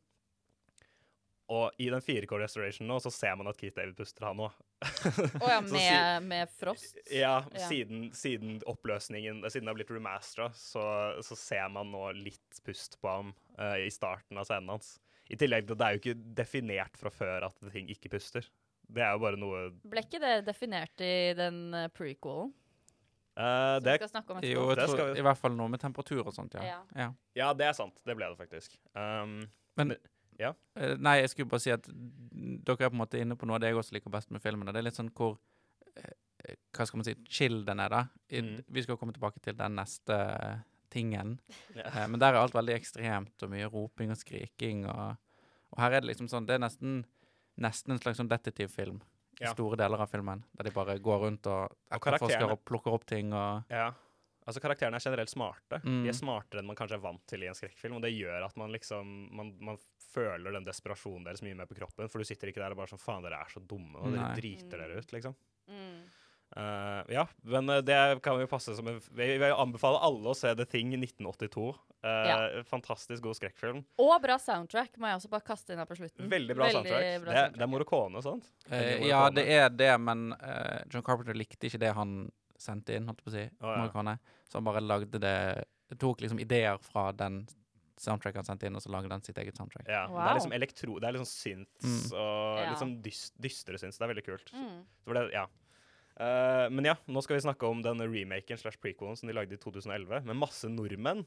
Og i den 4K Restoration nå, så ser man at Keith David puster, han òg. Å ja, Så med, med Frost. Ja, Ja. Siden, siden oppløsningen Siden det har blitt remastera, så, så ser man nå litt pust på ham uh, i starten av scenen hans. I tillegg til at det er jo ikke definert fra før at ting ikke puster. Det er jo bare noe Ble ikke det definert i den uh, prequelen? Uh, det, vi skal snakke om Jo, Det tror, skal i hvert fall noe med temperatur og sånt, ja. Ja. ja. Ja, det er sant. Det ble det faktisk. Um, Men Ja. eh, Nei, jeg skulle bare si at dere er på en måte inne på noe av det jeg også liker best med filmene. Det er litt sånn hvor eh, Hva skal man si Chill den er, da. I, Mm. Vi skal komme tilbake til den neste eh, tingen. Yeah. Eh, men der er alt veldig ekstremt, og mye roping og skriking. Og, og her er det liksom sånn Det er nesten, nesten en slags sånn detektivfilm i Ja. store deler av filmen. Der de bare går rundt og etterforsker karakterene. og plukker opp ting og ja. Altså, karakterene er generelt smarte. Mm. De er smartere enn man kanskje er vant til i en skrekkfilm, og det gjør at man liksom man, man føler den desperasjonen deres mye mer på kroppen, for du sitter ikke der og bare sånn Faen, dere er så dumme, og dere Nei. driter Mm. dere ut, liksom. Mm. Eh, ja, men eh, det kan jo passe som en Vi vil anbefale alle å se The Thing 1982. Eh, Fantastisk god skrekkfilm. Og bra soundtrack, må jeg også bare kaste inn her på slutten. Veldig bra soundtrack. bra det, er- det er Morricone, sant? Uh, ja, det er det, men eh, John Carpenter likte ikke det han sendte inn, holdt jeg på å si. Oh, ja. Så han bare lagde det Tok liksom ideer fra den soundtrack han sendte inn, og så lagde han sitt eget soundtrack. Ja, Det er liksom elektro... Det er liksom synths Mm. og Ja. liksom dyst, dystre synths. Det er veldig kult. Mm. Så var det, ja. Eh, men ja, nå skal vi snakke om den remaken slash prequelen som de lagde i 2011, med masse nordmenn.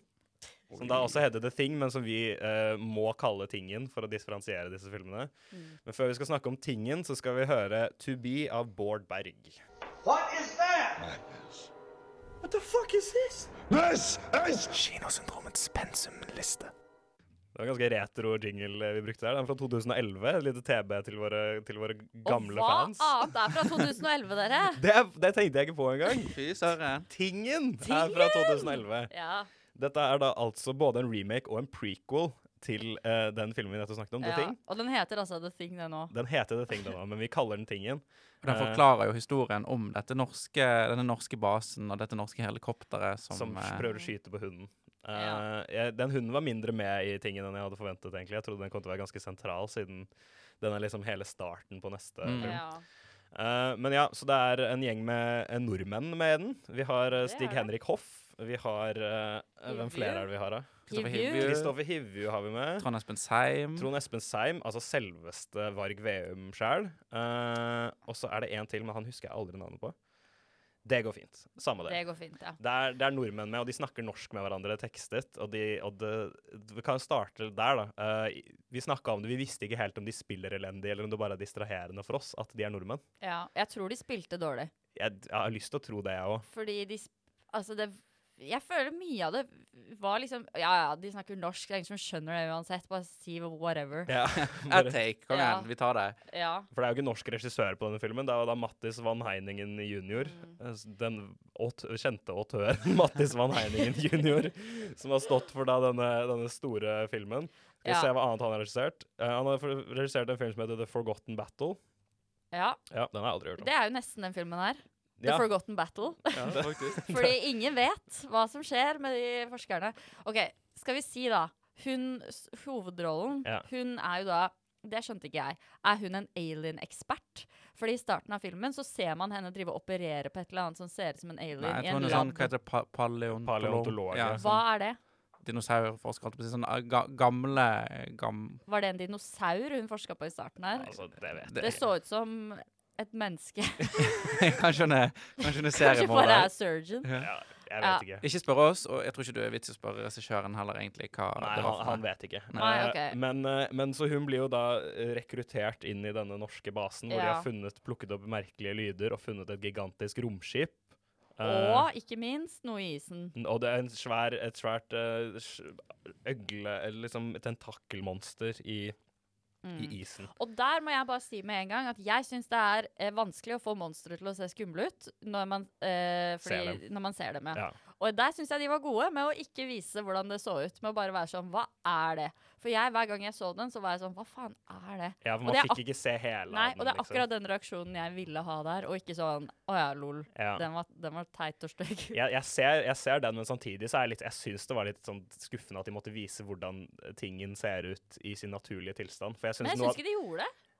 Som da også heter The Thing, men som vi uh, må kalle Tingen for å differensiere disse filmene. Mm. Men før vi skal snakke om Tingen, så skal vi høre To Be av Bård Berg. What is that? This is Kinosyndromets pensumliste. Det var en ganske retro jingle vi brukte der. Den er fra 2011. Et lite TB til våre, til våre gamle og hva fans. annet er fra 2011, dere? Det, det tenkte jeg ikke på engang. Fy søren. Tingen er fra 2011. Ja. Dette er da altså både en remake og en prequel til uh, den filmen vi nettopp snakket om, The. Thing. Og den heter altså The Thing, den òg. Den heter The Thing, den òg, men vi kaller den Tingen. Og Den Eh, forklarer jo historien om dette norske, denne norske basen og dette norske helikopteret som, Som eh, prøver å skyte på hunden. Eh, Ja. jeg, den hunden var mindre med i Tingen enn jeg hadde forventet. egentlig. Jeg trodde den kom til å være ganske sentral, siden den er liksom hele starten på neste Mm. film. Ja. Uh, men ja, så det er en gjeng med en nordmenn med den. Vi har uh, Stig. Henrik Hoff. Vi har Hvem flere er det vi har, da? Kristoffer Hivju. Hivju, Kristoffer Hivju har vi med. Trond Espen Seim. Trond Espen Seim, altså selveste Varg Veum sjæl. og så er det en til, men han husker jeg aldri navnet på. Det går fint. Samme det. Det går fint, ja. Det er, det er nordmenn med, og de snakker norsk med hverandre tekstet. Og, de, og det, vi kan starte der, da. Uh, vi snakka om det, vi visste ikke helt om de spiller elendig, eller om det bare er distraherende for oss at de er nordmenn. ja. Jeg tror de spilte dårlig. Jeg, jeg har lyst til å tro det, jeg òg. Fordi de Altså, det Jeg føler mye av det var liksom Ja, ja, de snakker norsk, det er ingen som skjønner det uansett. Bare si whatever. Ja, yeah. take, kom Ja. vi tar det. Ja. for det er jo ikke norsk regissør på denne filmen. Det er jo da Mattis Van Heiningen jr. Mm. eh, Den åt, kjente autøren Mattis Van Heiningen jr. som har stått for da denne, denne store filmen. Skal vi Ja. se hva annet han har regissert. Uh, han har regissert en film som heter The Forgotten Battle. ja. Ja, Den har jeg aldri hørt om. Det er jo nesten den filmen her. The Ja, Forgotten Battle. ja. Fordi ingen vet hva som skjer med de forskerne. OK, skal vi si da Hun, hovedrollen, Ja. hun er jo da Det skjønte ikke jeg. Er hun en alien-ekspert? Fordi i starten av filmen så ser man henne drive og operere på et eller annet som ser ut som en alien Nei, jeg i tror en hun er sånn, hva heter det, pa paleontolog? Paleontolog, Ja, ja. Hva sånn er det? dinosaurforsker, holdt på å si. Sånn eh, ga gamle gam... Var det en dinosaur hun forska på i starten her? Altså, det vet Det så ut som et menneske. kanskje hun er, kanskje hun er Kanskje for seriemorder. er surgeon. Ja, jeg Ja. vet ikke. Ikke spør oss, og jeg tror ikke du er vits i å spørre regissøren heller, egentlig, hva Nei, det han, var for han vet ikke. Nei, Eh, ok. men, eh, men så hun blir jo da rekruttert inn i denne norske basen, hvor de har funnet, plukket opp merkelige lyder og funnet et gigantisk romskip. Eh, Og ikke minst noe i isen. og det er en svær, et svært eh, øgle, eller liksom tentakelmonster i, Mm. i isen. Og der må jeg bare si med en gang at jeg syns det er eh, vanskelig å få monstre til å se skumle ut når man, eh, fordi, når man ser dem. Ja. Ja. Og der syns jeg de var gode med å ikke vise hvordan det så ut. Med å bare være sånn Hva er det? For jeg, hver gang jeg så den, så var jeg sånn Hva faen er det? Ja, for man det fikk ikke se hele Nei, den, og det er akkurat den reaksjonen jeg ville ha der, og ikke sånn Å ja, lol. Ja. Den, var, den var teit og stygg. jeg, jeg, ser, jeg ser den, men samtidig så er jeg litt Jeg syns det var litt sånn skuffende at de måtte vise hvordan tingen ser ut i sin naturlige tilstand. For jeg syns Men jeg syns ikke de gjorde det.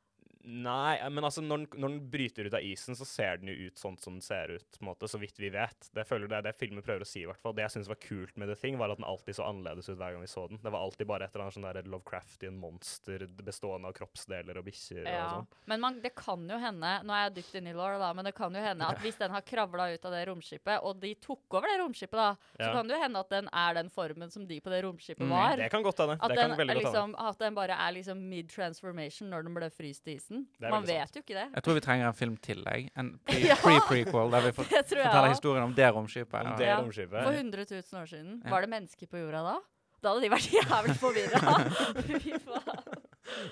Nei, eh, men altså når, den- når den bryter ut av isen, så ser den jo ut sånn som den ser ut, på en måte, så vidt vi vet. Det føler det er det filmen prøver å si, i hvert fall. Det jeg syns var kult med The Thing, var at den alltid så annerledes ut hver gang vi så den. Det var alltid bare et eller annet sånn der Lovecraftian monster bestående av kroppsdeler og bikkjer og Ja. sånn. Men man, det kan jo hende Nå er jeg dypt inne i law, da, men det kan jo hende at hvis den har kravla ut av det romskipet, og de tok over det romskipet, da, så Ja. kan det jo hende at den er den formen som de på det romskipet Mm, var. Det kan godt hende. At den, godt liksom, at den bare er liksom mid-transformation når den ble fryst i isen. Er Man vet jo ikke det. Jeg tror vi trenger en film til, jeg. En Ja. pre- pre-prequel, der vi får forteller historien om det romskipet. Om det Ja. romskipet. For 100 000 år siden. Ja. Var det mennesker på jorda da? Da hadde de vært jævlig forvirra. Fy faen.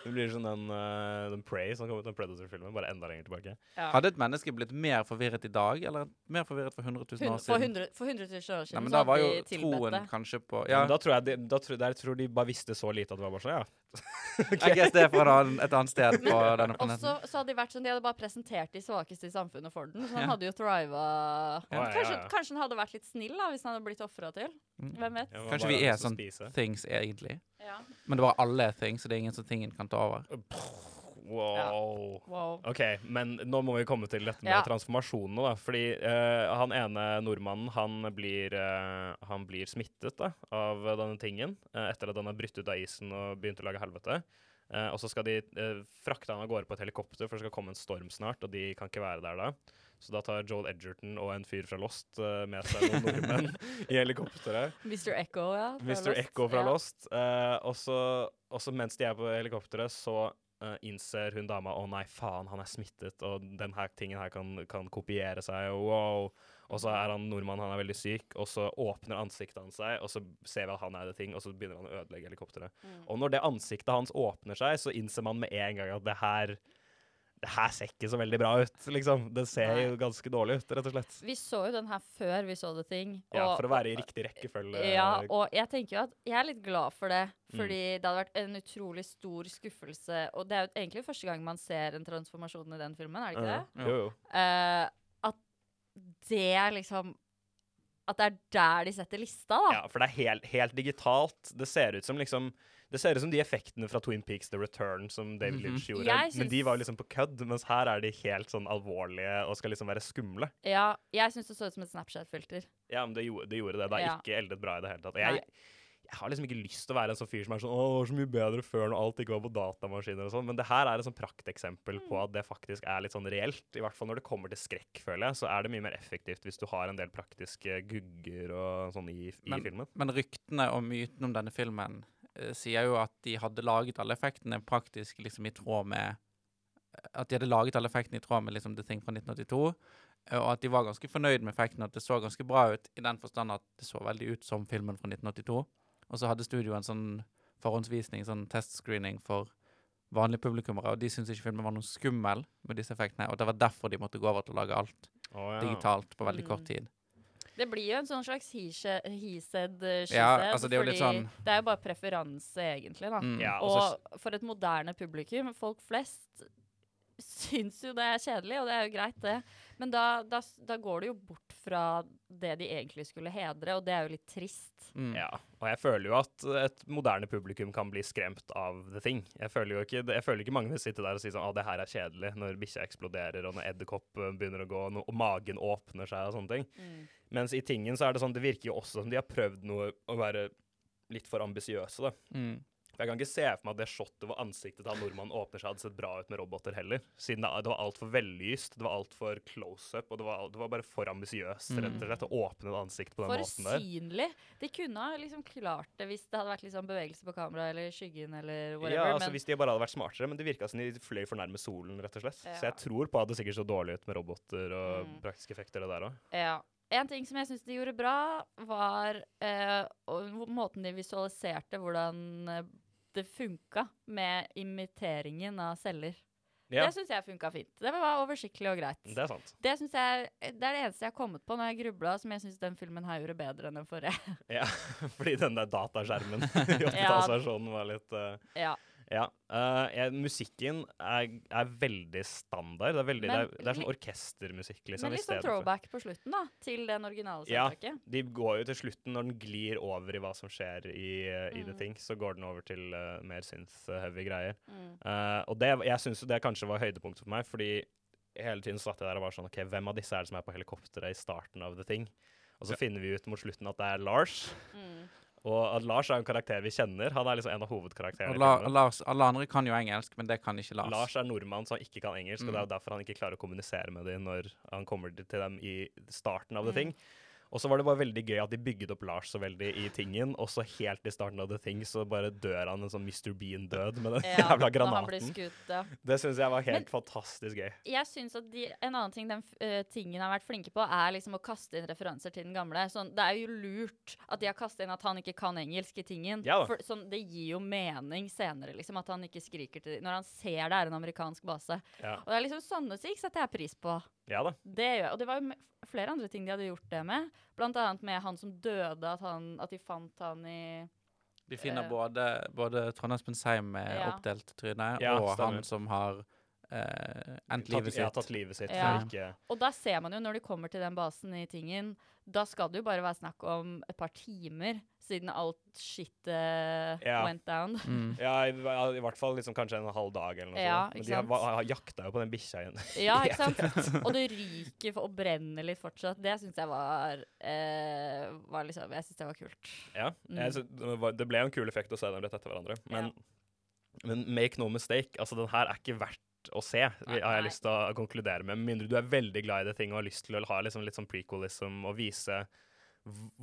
Det blir som den, uh, den Prey som kom ut, den Predator-filmen, bare enda lenger tilbake. Ja. Hadde et menneske blitt mer forvirret i dag, eller mer forvirret for 100 000 år siden? For siden? 100, for 100 000 år siden Nei, men så da var jo troen det. kanskje på Ja. Ja, Men da tror jeg de, da tror, der tror de bare visste så lite at det var bare sånn, ja. I guess det er fra et annet sted på denne planeten. Også så hadde de vært sånn, de hadde bare presentert de svakeste i samfunnet for den. Så han Ja. hadde jo thriva Ja, ja, kanskje, ja. kanskje han hadde vært litt snill da, hvis han hadde blitt ofra til. Mm. Hvem vet? Kanskje vi er sånn things, egentlig. Ja. Men det var alle things, så det er ingen som tingen kan ta over. Wow. Wow. OK, men nå må vi komme til dette med Ja. transformasjonene, da. Fordi uh, han ene nordmannen, han blir, uh, han blir smittet da, av denne tingen uh, etter at han har brutt ut av isen og begynt å lage helvete. Og så skal de frakte han av gårde på et helikopter, for det skal komme en storm snart, og de kan ikke være der da. Så da tar Joel Edgerton og en fyr fra Lost uh, med seg noen nordmenn i helikopteret. Mr. Echo, ja. Mr. Lost. Echo fra ja. Lost. Uh, og så mens de er på helikopteret, så eh, innser hun dama å nei, faen, han er smittet, og den her tingen her kan, kan kopiere seg, og wow. Og så er han nordmann, han er veldig syk, og så åpner ansiktet hans seg, og så ser vi at han er det ting, og så begynner han å ødelegge helikopteret. Mm. Og når det ansiktet hans åpner seg, så innser man med en gang at det her det her ser ikke så veldig bra ut, liksom. Det ser jo ganske dårlig ut, rett og slett. Vi så jo den her før vi så The Thing. Ja, og- For å være i riktig rekkefølge. Ja, og jeg tenker jo at jeg er litt glad for det. Mm. Fordi det hadde vært en utrolig stor skuffelse. Og det er jo egentlig første gang man ser en transformasjon i den filmen, er det ikke det? Jo, jo. Uh, at det liksom At det er der de setter lista, da. Ja, for det er helt, helt digitalt. Det ser ut som liksom Det ser ut som de effektene fra Twin Peaks The Return som David Mhm. Lynch gjorde. Jeg Men de var liksom på kødd, mens her er de helt sånn alvorlige og skal liksom være skumle. Ja, jeg syns det så ut som et Snapchat-filter. Ja, men det gjorde det. Gjorde det. det er Ja. ikke eldet bra i det hele tatt. Jeg, jeg har liksom ikke lyst til å være en sånn fyr som er sånn Å, det var så mye bedre før når alt ikke var på datamaskiner og sånn. Men det her er et sånn prakteksempel på at det faktisk er litt sånn reelt. I hvert fall når det kommer til skrekk, føler jeg, så er det mye mer effektivt hvis du har en del praktiske gugger og sånn i, i Men- filmen. Men ryktene og mytene om denne filmen eh, sier jo at de hadde laget alle effektene praktisk liksom i tråd med At de hadde laget alle effektene i tråd med liksom The Thing fra 1982. eh, Og at de var ganske fornøyd med effektene, at det så ganske bra ut i den forstand at det så veldig ut som filmen fra 1982. Og så hadde studioet en sånn forhåndsvisning, sånn testscreening for vanlige publikummere, og de syntes ikke filmen var noe skummel med disse effektene, og det var derfor de måtte gå over til å lage alt oh, ja. digitalt på veldig Mm. kort tid. Det blir jo en sånn slags he said, he said uh, she Ja, said. altså det er fordi sånn- Det er jo bare preferanse, egentlig, da. Mm. Ja, og Og for et moderne publikum, folk flest syns jo det er kjedelig, og det er jo greit, det. Men da, da, da går det jo bort fra det de egentlig skulle hedre, og det er jo litt trist. Mm. Ja, og jeg føler jo at et moderne publikum kan bli skremt av The Thing. Jeg føler jo ikke, jeg føler ikke mange vil sitte der og si sånn, ah, det her er kjedelig, når bikkja eksploderer, og når edderkopp eh, begynner å gå, og magen åpner seg og sånne ting. Mens i tingen så er det sånn, det virker jo også som de har prøvd noe å være litt for ambisiøse da. Mm. For jeg kan ikke se for meg at det shotet hvor ansiktet til han nordmannen åpner seg, hadde sett bra ut med roboter heller. Siden det, det var altfor vellyst, det var altfor close-up, og det var, det var bare for ambisiøst, rett og slett, å åpne et ansikt på den For måten der. For synlig. De kunne ha liksom klart det hvis det hadde vært liksom bevegelse på kamera eller skyggen eller whatever. Ja, altså men Hvis de bare hadde vært smartere, men det virka som de fløy for nærme solen, rett og slett. Så jeg tror på at det sikkert så dårlig ut med roboter og Mm. praktiske effekter, det der òg. ja. En ting som jeg syns de gjorde bra, var eh, måten de visualiserte hvordan eh, det funka med imiteringen av celler. Ja, Det syns jeg funka fint. Det var oversiktlig og greit. det er sant. Det, jeg, det er det eneste jeg har kommet på når jeg grubla, som jeg syns den filmen her gjorde bedre enn den forrige. Ja, Fordi den der dataskjermen i 80-tallsversjonen var litt uh... ja. Ja. Uh, jeg, musikken er, er veldig standard. Det er, veldig, det er, det er sånn orkestermusikk, liksom. Men litt sånn throwback på slutten, da, til den originale Ja. De går jo til slutten, når den glir over i hva som skjer i, i mm. The. Thing, så går den over til uh, mer synth-heavy greier. Mm. Uh, og det, jeg syns jo det kanskje var høydepunktet for meg, fordi hele tiden satt jeg der og var sånn OK, hvem av disse er det som er på helikopteret i starten av The Thing? Og så finner vi ut mot slutten at det er Lars. Mm. Og at Lars er en karakter vi kjenner. Han er liksom en av hovedkarakterene. La. Lars, alle andre kan jo engelsk, men det kan ikke Lars. Lars er nordmann, han ikke kan engelsk, og det er Mm. jo derfor han ikke klarer å kommunisere med dem når han kommer til dem i starten av The Mm. Thing. Og så var det bare veldig gøy at de bygget opp Lars så veldig i tingen, og så helt i starten av The Thing så bare dør han en sånn Mr. Bean-død med den Ja, jævla granaten. skutt, ja. Det syns jeg var helt Men- fantastisk gøy. Jeg synes at de, En annen ting den uh, tingen har vært flinke på, er liksom å kaste inn referanser til den gamle. Sånn, det er jo lurt at de har kastet inn at han ikke kan engelsk i tingen. Ja. For, sånn, det gir jo mening senere, liksom, at han ikke skriker til dem. Når han ser det er en amerikansk base. Ja, Og det er liksom sånne ting setter jeg pris på. Ja da. Det gjør jeg. Og det var jo flere andre ting de hadde gjort det med. Blant annet med han som døde, at, han, at de fant han i De finner uh, både, både Trond Espen Seim med Ja. oppdelt tryne, Ja, og stemmer. han som har Uh, endt livet ja, sitt. tatt livet sitt. Ja. Ikke, Og da ser man jo, når de kommer til den basen i tingen, da skal det jo bare være snakk om et par timer, siden alt shitet Ja. went down. Mm. ja, i, i hvert fall liksom kanskje en halv dag eller noe Ja, sånt. Men de har, har jakta jo på den bikkja igjen. Ja, ikke sant? Og det ryker for- og brenner litt fortsatt. Det syns jeg var, eh, var liksom, Jeg syns det var kult. Ja, Mm. jeg, det ble en kul effekt å se dem rett etter hverandre. Men, men make no mistake, altså den her er ikke verdt å se, Nei, har jeg lyst til å konkludere med. Med mindre du er veldig glad i det ting og har lyst til å ha liksom litt sånn prequelism og vise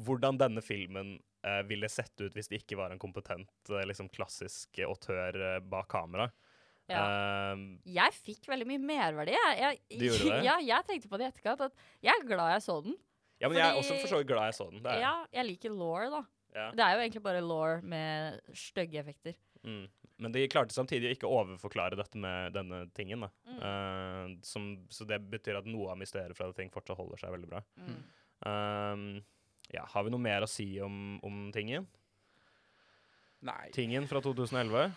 hvordan denne filmen eh, ville sett ut hvis det ikke var en kompetent, eh, liksom klassisk autør eh, bak kamera. Ja. Uh, Jeg fikk veldig mye merverdi. Jeg, jeg, Du gjorde det? Ja, jeg tenkte på det i etterkant. At jeg er glad jeg så den. ja, men jeg er også for så vidt glad jeg så den. Ja, jeg liker law, da. ja. Det er jo egentlig bare law med stygge effekter. Mm. Men de klarte samtidig å ikke overforklare dette med denne tingen. Da. Mm. Uh, som, så det betyr at noe av mysteriet fra det ting fortsatt holder seg veldig bra. Mm. Um, ja, har vi noe mer å si om, om tingen? Nei. Tingen fra 2011.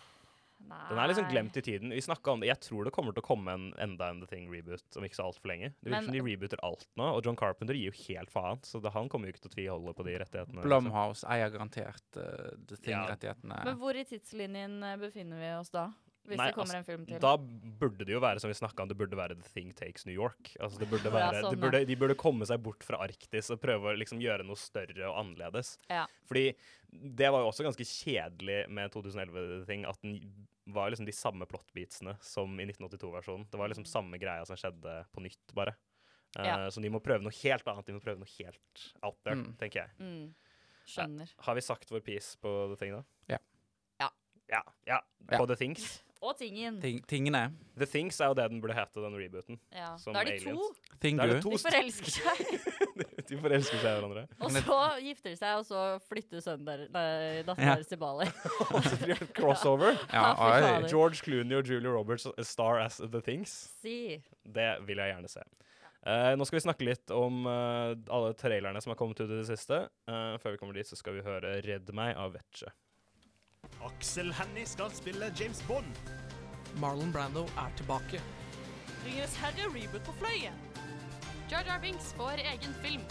Nei. Den er liksom glemt i tiden. Vi om det. Jeg tror det kommer til å komme en enda en The Thing-reboot om ikke så altfor lenge. Det virker som de rebooter alt nå, og John Carpenter gir jo helt faen. Så det, han kommer jo ikke til å tviholde på de rettighetene. Blomhouse Blumhouse eier garantert uh, The Thing-rettighetene. Men hvor i tidslinjen eh, befinner vi oss da? Hvis Nei, det kommer altså, en film til? Da burde det jo være som vi snakket om, det burde være The Thing Takes New York. Altså det burde være, ja, sånn, det burde, de burde komme seg bort fra Arktis og prøve å liksom gjøre noe større og annerledes. Ja. Fordi det var jo også ganske kjedelig med 2011 ting at den var liksom de samme plottbitsene som i 1982-versjonen. Det var liksom samme greia som skjedde på nytt, bare. Uh, Ja. Så de må prøve noe helt annet. De må prøve noe helt out there, Mm. tenker jeg. Mm. Skjønner. Har vi sagt vår piece på The Thing, da? Ja. Ja. Ja, ja. Ja. På The Things. Og tingen. Ting, tingene. The Things er jo det den burde hete, den rebooten. Ja. Som Da er de aliens. to. Thing Da er det to De forelsker seg. De forelsker seg i hverandre. Og så gifter de seg, og så flytter sønnen der, datteren Ja. deres til Bali. Og så blir det crossover. Ja, Ja, George Clooney og Julia Roberts star as The Things. Si. Det vil jeg gjerne se. Uh, nå skal vi snakke litt om uh, alle trailerne som har kommet ut i det siste. Uh, før vi kommer dit, så skal vi høre 'Redd meg' av Vetche. Aksel Hennie skal spille James Bond. Marlon Brando er tilbake. Ringenes herre reboot på fløyen. Jar Jar Binks får egen film.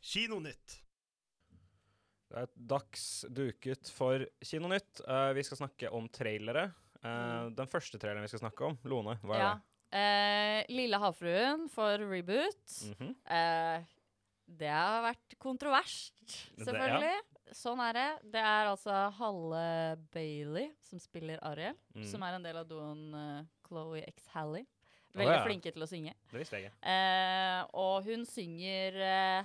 Kinonytt. Det er dags duket for Kinonytt. Uh, vi skal snakke om trailere. Eh, Den første traileren vi skal snakke om, Lone, hva er Ja. Eh, Lille havfruen for reboot. det? Mhm. Eh, det har vært kontroverst, Det- selvfølgelig. Sånn er det. Det er altså Halle Bailey som spiller Ariel, Mm. som er en del av duoen uh, Chloé X Halley. Veldig Veldig ja. flinke til å synge. Det visste jeg. Eh, og hun synger uh,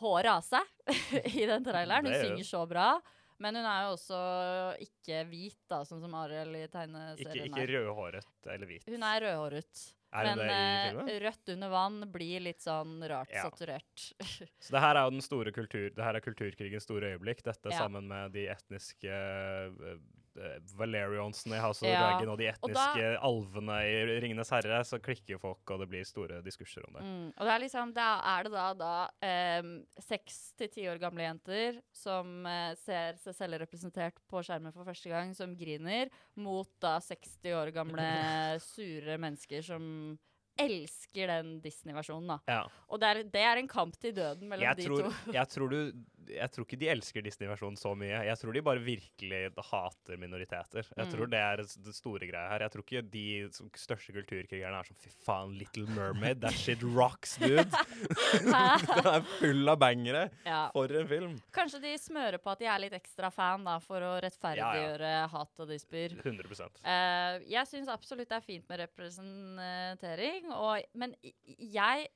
håret av seg i den traileren. Hun synger så bra. Men hun er jo også ikke hvit, da, sånn som Ariel i tegneserien ikke ikke rødhåret eller hvit. Hun er rødhåret. Men eh, rødt under vann blir litt sånn rart Ja. saturert. Så det her er jo den store kultur, det her er kulturkrigens store øyeblikk. Dette Ja. sammen med de etniske uh, Valerionsene i House of Ja, Dragon og de og da- etniske alvene i Ringenes herre, så klikker folk, og det blir store diskurser om det. Mm. Og det er liksom, da er det da, da seks til ti år gamle jenter som eh, ser seg selv representert på skjermen for første gang, som griner, mot da 60 år gamle sure mennesker som elsker den Disney-versjonen, da. Ja. Og det er, det er en kamp til døden mellom Jeg de tror, to. jeg, tror du, jeg tror ikke de elsker Disney-versjonen så mye. Jeg tror de bare virkelig hater minoriteter. Jeg Mm. tror det er det store greia her. Jeg tror ikke de største kulturkrigerne er sånn Fy faen, Little Mermaid, that shit rocks, dude! Den er full av bangere! Ja. For en film! Kanskje de smører på at de er litt ekstra fan, da, for å rettferdiggjøre hat og disper. 100 Eh, jeg syns absolutt det er fint med representering, og, men jeg,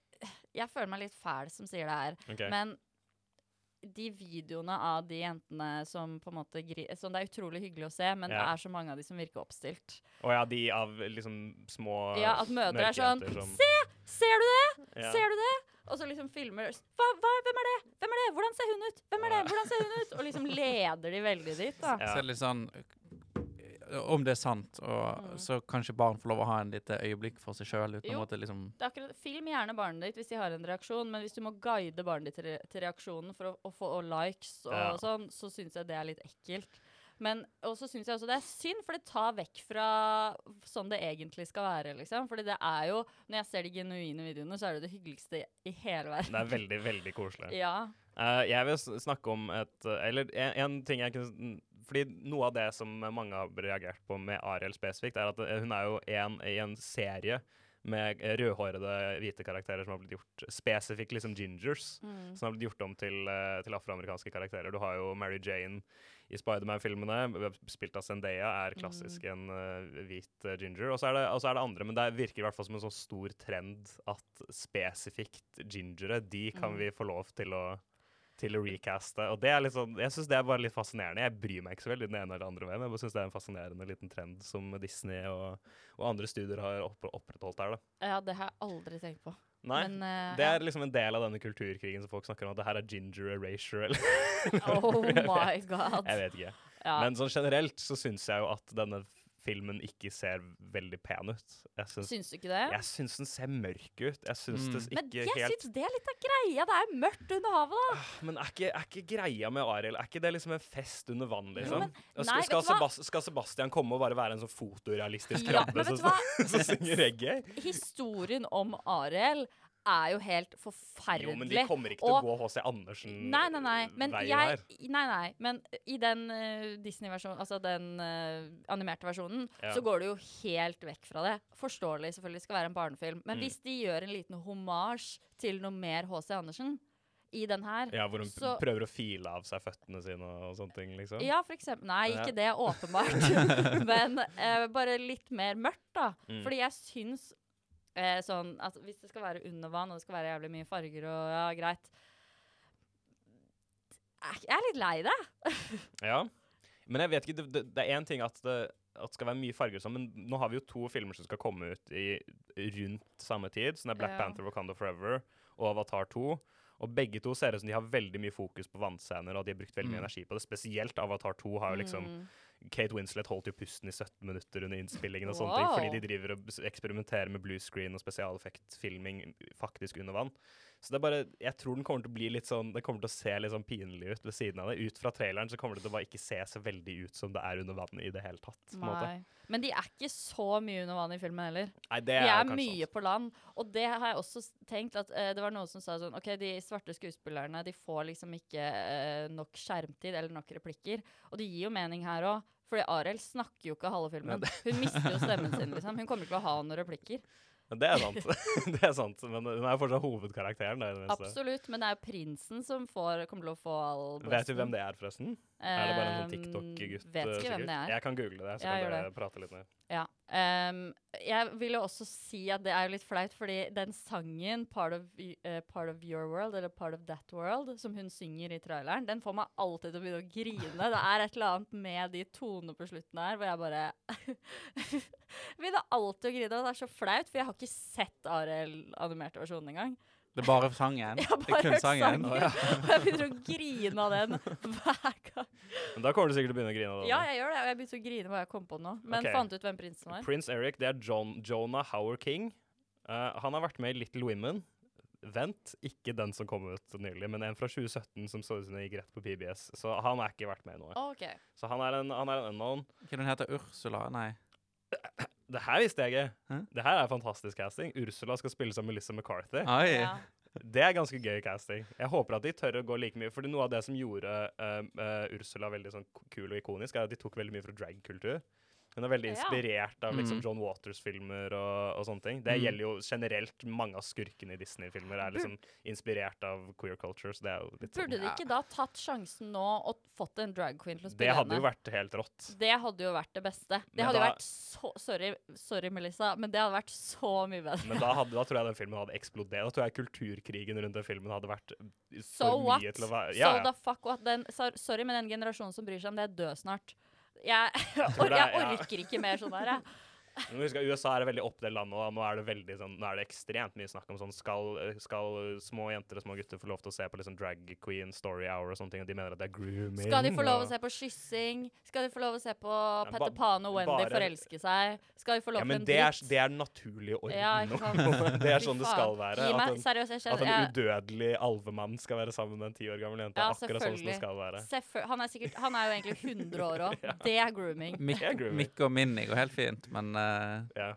jeg føler meg litt fæl som sier det her. Okay. Men de videoene av de jentene som på en måte gri som Det er utrolig hyggelig å se, men det er så mange av de som virker oppstilt. Og ja, de av liksom små Ja, at mødre er sånn som- Se! Ser du det? Ja. Ser du det? Og så liksom filmer hva, hva, Hvem er det? Hvem er det? Hvordan ser hun ut? Hvem er det? Hvordan ser hun ut? Og liksom leder de veldig dit, da. Ja. Så litt sånn om det er sant, og Mm. så kanskje barn får lov å ha en lite øyeblikk for seg sjøl liksom er film gjerne barnet ditt hvis de har en reaksjon, men hvis du må guide barnet ditt til, re til reaksjonen for å, å få likes og Ja. sånn, så syns jeg det er litt ekkelt. Men også syns jeg også det er synd, for det tar vekk fra sånn det egentlig skal være. liksom. Fordi det er jo, når jeg ser de genuine videoene, så er det det hyggeligste i hele verden. Det er veldig, veldig koselig. Ja. Uh, jeg vil snakke om et eh, Eller en, en ting jeg kunne Fordi noe av det som mange har reagert på med Ariel spesifikt, er at eh, hun er jo en, i en serie med eh, rødhårede hvite karakterer som har blitt gjort spesifikt liksom gingers. Mm. Som har blitt gjort om til, eh, til afroamerikanske karakterer. Du har jo Mary Jane i Spiderman-filmene, spilt av Zendaya, er klassisk en uh, hvit uh, ginger. Og så er, det- og så er det andre, men det virker i hvert fall som en sånn stor trend at spesifikt gingere, de kan Mm. vi få lov til å til å recaste. Og det er litt sånn, jeg syns det er bare litt fascinerende. Jeg bryr meg ikke så veldig den ene eller andre veien. Jeg bare syns det er en fascinerende liten trend som Disney og, og andre studier har opp, opprettholdt her. da. ja, det har jeg aldri tenkt på. Nei, Men, uh, det er liksom en del av denne kulturkrigen som folk snakker om, at det her er ginger erasure, eller Oh Jeg vet- my god. Jeg vet ikke. Ja. Men sånn generelt så syns jeg jo at denne filmen ikke ser veldig pen ut. Jeg syns, Syns du ikke det? jeg syns den ser mørk ut. Jeg syns Mm. det Men jeg helt syns det er litt av greia. Det er mørkt under havet, da. Men er ikke, er ikke greia med Ariel Er ikke det liksom en fest under vann, liksom? men- nei, skal, skal, vet du hva? Sebas skal Sebastian komme og bare være en sånn fotorealistisk krabbe ja, som, synger reggae? Historien om Ariel er jo helt forferdelig. Jo, men de kommer ikke til å gå H.C. Andersen Nei, nei, nei. Men jeg. Nei, nei. Men i den uh, Disney-versjonen, altså den uh, animerte versjonen, Ja. så går du jo helt vekk fra det. Forståelig, selvfølgelig, skal være en barnefilm. Men Mm. hvis de gjør en liten hommage til noe mer H.C. Andersen i den her Ja, hvor hun så- prøver å file av seg føttene sine og sånne ting, liksom. Ja, for eksempel. Nei, ikke det, åpenbart. Men eh, bare litt mer mørkt, da. Mm. Fordi jeg syns eh, sånn at hvis det skal være under vann, og det skal være jævlig mye farger og ja, greit Jeg er litt lei det. Ja. Men jeg vet ikke, det, det, det er én ting at det, at det skal være mye farger sånn, men nå har vi jo to filmer som skal komme ut i rundt samme tid. Sånn er Black Ja. Panther Wakanda Forever og Avatar 2. Og begge to ser ut som de har veldig mye fokus på vannscener, og de har brukt veldig mye Mm. energi på det. Spesielt Avatar 2 har jo liksom Mm. Kate Winslet holdt jo pusten i 17 minutter under innspillingen og sånne ting, fordi de driver og eksperimenterer med blue screen og spesialeffektfilming faktisk under vann. Så det er bare Jeg tror den kommer til å bli litt sånn Det kommer til å se litt sånn pinlig ut ved siden av det. Ut fra traileren så kommer det til å bare ikke se så veldig ut som det er under vann i det hele tatt. Men de er ikke så mye under vann i filmen heller. Nei, det De er, er kanskje mye sant. på land. Og det har jeg også tenkt at uh, Det var noen som sa sånn OK, de svarte skuespillerne de får liksom ikke uh, nok skjermtid eller nok replikker. Og det gir jo mening her òg. Fordi Ariel snakker jo ikke halve filmen. Hun mister jo stemmen sin, liksom. Hun kommer ikke til å ha noen replikker. Men det er sant. det er sant. Men hun er fortsatt hovedkarakteren. Da. Absolutt. Men det er jo prinsen som får, kommer til å få all Vet du hvem det er, forresten? Er det bare en sånn Ehm, TikTok-gutt? Vet eh, ikke hvem det er. Jeg kan google det, så jeg kan dere prate litt mer. Ja. Um, jeg vil jo også si at det er litt flaut, fordi den sangen, part of, eh, 'Part of Your World', eller 'Part of That World', som hun synger i traileren, den får meg alltid til å begynne å grine. Det er et eller annet med de tonene på slutten her hvor jeg bare begynner alltid å grine. Og det er så flaut, for jeg har ikke sett Ariel-animerte versjonen engang. Det er bare sangen? Ja, har det er bare kun sangen. sangen? sangen. Og jeg begynner å grine av den hver gang. Men da kommer du sikkert til å begynne å grine. av. Ja, jeg gjør det. Og jeg begynte å grine hva jeg kom på nå. Men okay. fant ut hvem prinsen var. Prins Eric, det er John, Jonah Howard King. Uh, han har vært med i Little Women. Vent, ikke den som kom ut nylig, men en fra 2017 som så ut som den gikk rett på PBS. Så han har ikke vært med i noe. OK. Så han er en, han er en unknown. Hva den heter Ursula? Nei. Det her visste jeg ikke. Hæ? Det her er fantastisk casting. Ursula skal spille som Melissa McCarthy. Ja. Det er ganske gøy casting. Jeg håper at de tør å gå like mye. For noe av det som gjorde uh, uh, Ursula veldig sånn kul og ikonisk, er at de tok veldig mye fra dragkultur. Hun er veldig inspirert av liksom, Mm. John Waters-filmer og, og sånne ting. Det Mm. gjelder jo generelt mange av skurkene i Disney-filmer er liksom inspirert av queer culture. Så det er jo litt sånn. Burde de ikke da tatt sjansen nå og fått en drag queen til å Det spille hadde jo vært helt rått. Det hadde jo vært det beste. Det Men hadde jo da- vært så Sorry, sorry, Melissa, men det hadde vært så mye bedre. Men da, hadde, da tror jeg den filmen hadde eksplodert. Da tror jeg kulturkrigen rundt den filmen hadde vært for So what? til å være So ja, ja. the fuck what? Den, sorry, men den generasjonen som bryr seg om det, er død snart. Jeg, jeg er- orker ikke mer sånn her, jeg. Men husk at USA er et veldig oppdelt land, nå. nå er det veldig sånn, nå er det ekstremt mye snakk om sånn skal, skal små jenter og små gutter få lov til å se på liksom drag queen story hour og sånne ting, og de mener at det er grooming. Skal de få lov til å se på kyssing? Skal de få lov til å se på Petter Pan og Wendy bare- forelske seg? Skal de få lov til ja, en dritt? er, det er naturlig orden. Ja, det er sånn det skal være. Gi meg- At en, seriøst, jeg at en jeg- udødelig alvemann skal være sammen med en ti år gammel jente. Ja, akkurat sånn som det skal være. Han, er sikkert, han er jo egentlig 100 år òg. Det er grooming. Mik Det er grooming. Mikke og Minni går helt fint, men eh, Ja.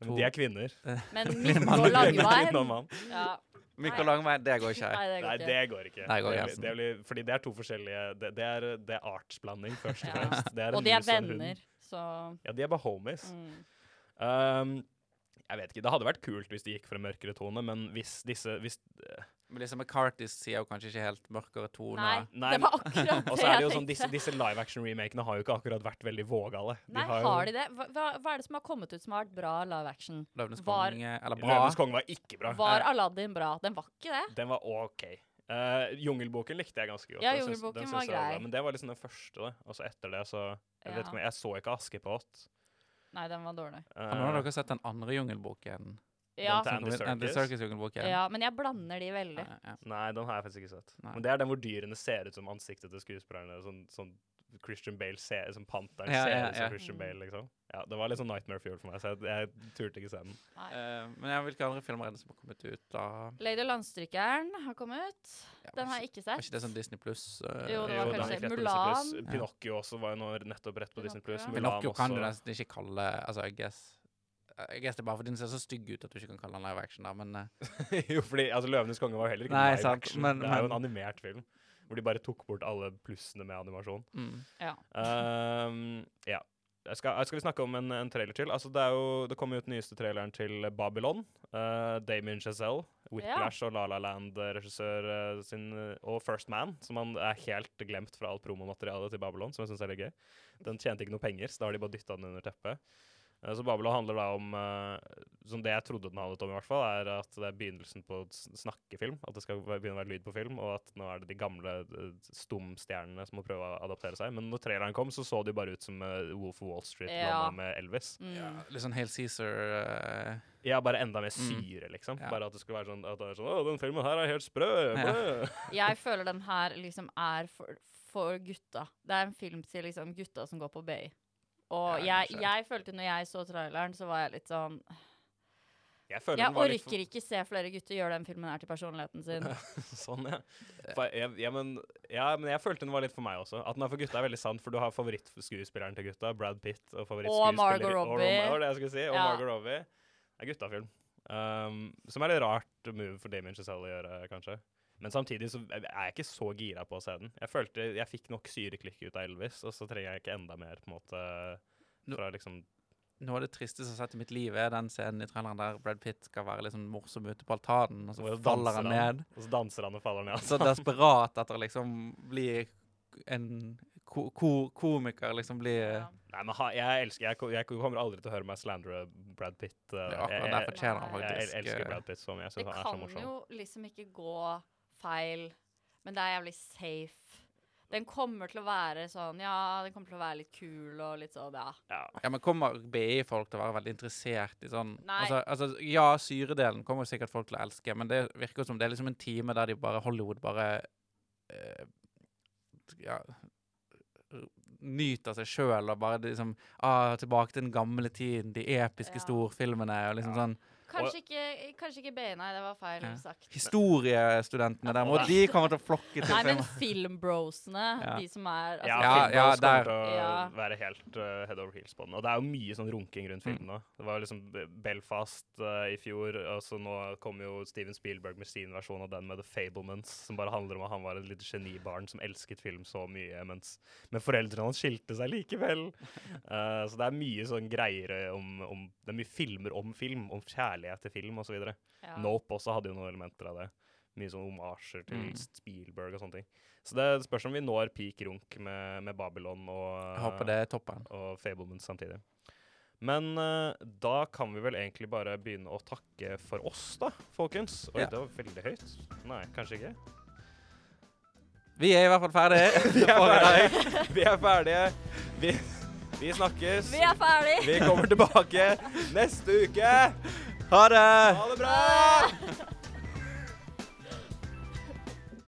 Men to- de er kvinner. Men Mann Mikko. Langveien mann. ja. Mikko og Langveien, det går ikke. Nei, det går Nei, det går ikke. Går det, blir- det blir, fordi det er to forskjellige Det, det er, det er artsblanding, først og fremst. Det er Og de er venner, så Ja, de er bare homies. mm. Um, jeg vet ikke, Det hadde vært kult hvis de gikk for en mørkere tone, men hvis disse hvis, Men liksom McCartys sier jo kanskje ikke helt mørkere tone. Nei, Nei, det var akkurat det Og så er det jo sånn, disse, disse live action-remakene har jo ikke akkurat vært veldig vågale. Nei, har, de det? Hva, hva er det som har kommet ut som har vært bra live action? Løvenes kong, konge, eller bra. Løvenes konge var ikke bra. Var Aladdin bra? Den var ikke det. Den var OK. Uh, Jungelboken likte jeg ganske godt. Ja, Jungelboken synes, var grei. Men det var liksom den første. da. Og så etter det så Jeg vet ikke jeg så ikke Askepott. Nei, den var dårlig. Har noen av Eh, dere sett den andre jungelboken? Ja, Den Andy Circus. Andy? Serkis-jungelboken? ja, men jeg blander de veldig. Ja, ja. Nei, den har jeg faktisk ikke sett. Nei. Men det er den hvor dyrene ser ut som ansiktet til skuespillerne. Sånn, sånn Christian Bale ser Som panteren Ja, ser ja, ut som. Christian Bale, liksom. Ja, Det var litt sånn Nightmare Fuel for meg, så jeg, jeg turte ikke se den. Uh, Eh, men ja, hvilke andre filmer er det som har kommet ut da? Lady og landstrykeren har kommet. Ja, Den har jeg ikke sett. Var ikke det sånn Disney pluss? Jo, det var jo, kanskje det Mulan. Pinocchio også var jo nå nettopp rett på Disney+. Pinocchio. Mulan Pinocchio kan du nesten ikke kalle Altså, I guess I guess det er bare fordi den ser så stygg ut at du ikke kan kalle den live action. da, men Uh. jo, fordi altså, 'Løvenes konge' var jo heller ikke Nei, live sant, action. men- det er jo en animert film. Hvor de bare tok bort alle plussene med animasjon. mm. Ja. Um, ja. Jeg skal, jeg skal vi snakke om en, en trailer til? Altså, det, jo, det kom jo ut nyeste traileren til Babylon. Uh, Damien Chazelle, Whiplash og La La Land-regissør sin, eh, og First Man, som han er helt glemt fra alt promomaterialet til Babylon, som jeg syns er litt gøy. Den tjente ikke noe penger, så da har de bare dytta den under teppet. Eh, Så Babylon handler da om eh, Som det jeg trodde den handlet om, i hvert fall, er at det er begynnelsen på snakkefilm. At det skal begynne å være lyd på film, og at nå er det de gamle eh, stumstjernene som må prøve å adaptere seg. Men når traileren kom, så så det jo bare ut som Wolf of Wall Street Ja. med Elvis. Mm. ja, Litt sånn Hale Caesar uh... Ja, bare enda mer Mm. syre, liksom. Ja. Bare at det skulle være sånn at det er sånn Å, den filmen her er helt sprø! Ja. Jeg føler den her liksom er for, for gutta. Det er en film til liksom gutta som går på BI. Og Ja, jeg, jeg følte når jeg så traileren, så var jeg litt sånn Jeg Jeg orker orker ikke se flere gutter gjøre den filmen her til personligheten sin. sånn, ja. For jeg, men, ja, men jeg følte den var litt for meg også. At den er for gutta, er veldig sant, for du har favorittskuespilleren til gutta, Brad Pitt, og Og Margot Robbie. Og, det jeg skulle si. Og Ja. Margot Robbie. Det er guttafilm. Um, som er litt rart move for Damien Chazelle å gjøre, kanskje. Men samtidig så er jeg ikke så gira på å se den. Jeg følte jeg fikk nok syreklikk ut av Elvis, og så trenger jeg ikke enda mer, på en måte, fra liksom Noe av det tristeste jeg har sett i mitt liv, er den scenen i traileren der Brad Pitt skal være sånn morsom ute på altanen, og så og faller han ned. Og så danser han og faller ned. Så desperat etter å liksom bli en ko ko komiker, liksom bli Ja. Nei, men ha, jeg elsker jeg, jeg kommer aldri til å høre meg slandre Brad Pitt. uh, jeg, jeg, jeg, elsker eh, Brad Pitt så mye. Jeg syns han er så morsom. Det kan jo liksom ikke gå feil, men det er jævlig safe. Den kommer til å være sånn Ja, den kommer til å være litt kul og litt sånn, ja. Ja. Ja, men kommer BI-folk til å være veldig interessert i sånn Nei. altså, altså, Ja, syredelen kommer sikkert folk til å elske, men det virker som det er liksom en time der de bare Hollywood bare eh, Ja Nyter seg sjøl og bare liksom ah, Tilbake til den gamle tiden, de episke Ja. storfilmene og liksom Ja. sånn Kanskje ikke, kanskje ikke BI, nei, det var feil Ja. sagt. Historiestudentene derimot, de kommer til å flokke til Nei, men filmbrosene, Ja. de som er altså, Ja, Ja, Filmbros kommer til å Ja. være helt uh, head over heels på den. Og det er jo mye sånn runking rundt Mm. filmen nå. Det var liksom Belfast uh, i fjor, og så nå kommer jo Steven Spielberg med sin versjon av den med The Fablements, som bare handler om at han var et lite genibarn som elsket film så mye, mens men foreldrene hans skilte seg likevel. Uh, så det er mye sånn greier om, om Det er mye filmer om film, om kjærlighet til film osv. ja. Nope også hadde jo noen elementer av det. Mye sånn omasjer til Mm. Spielberg og sånne ting. Så det spørs om vi når peak runk med, med Babylon og, Jeg håper det er toppen. og Fableman samtidig. Men uh, da kan vi vel egentlig bare begynne å takke for oss, da, folkens. Oi, Ja. det var veldig høyt. Nei, kanskje ikke. Vi er i hvert fall ferdige. Vi er ferdige. Vi er ferdige. Vi, Vi snakkes. Vi er ferdige. Vi kommer tilbake neste uke. Ha det! Ha det bra!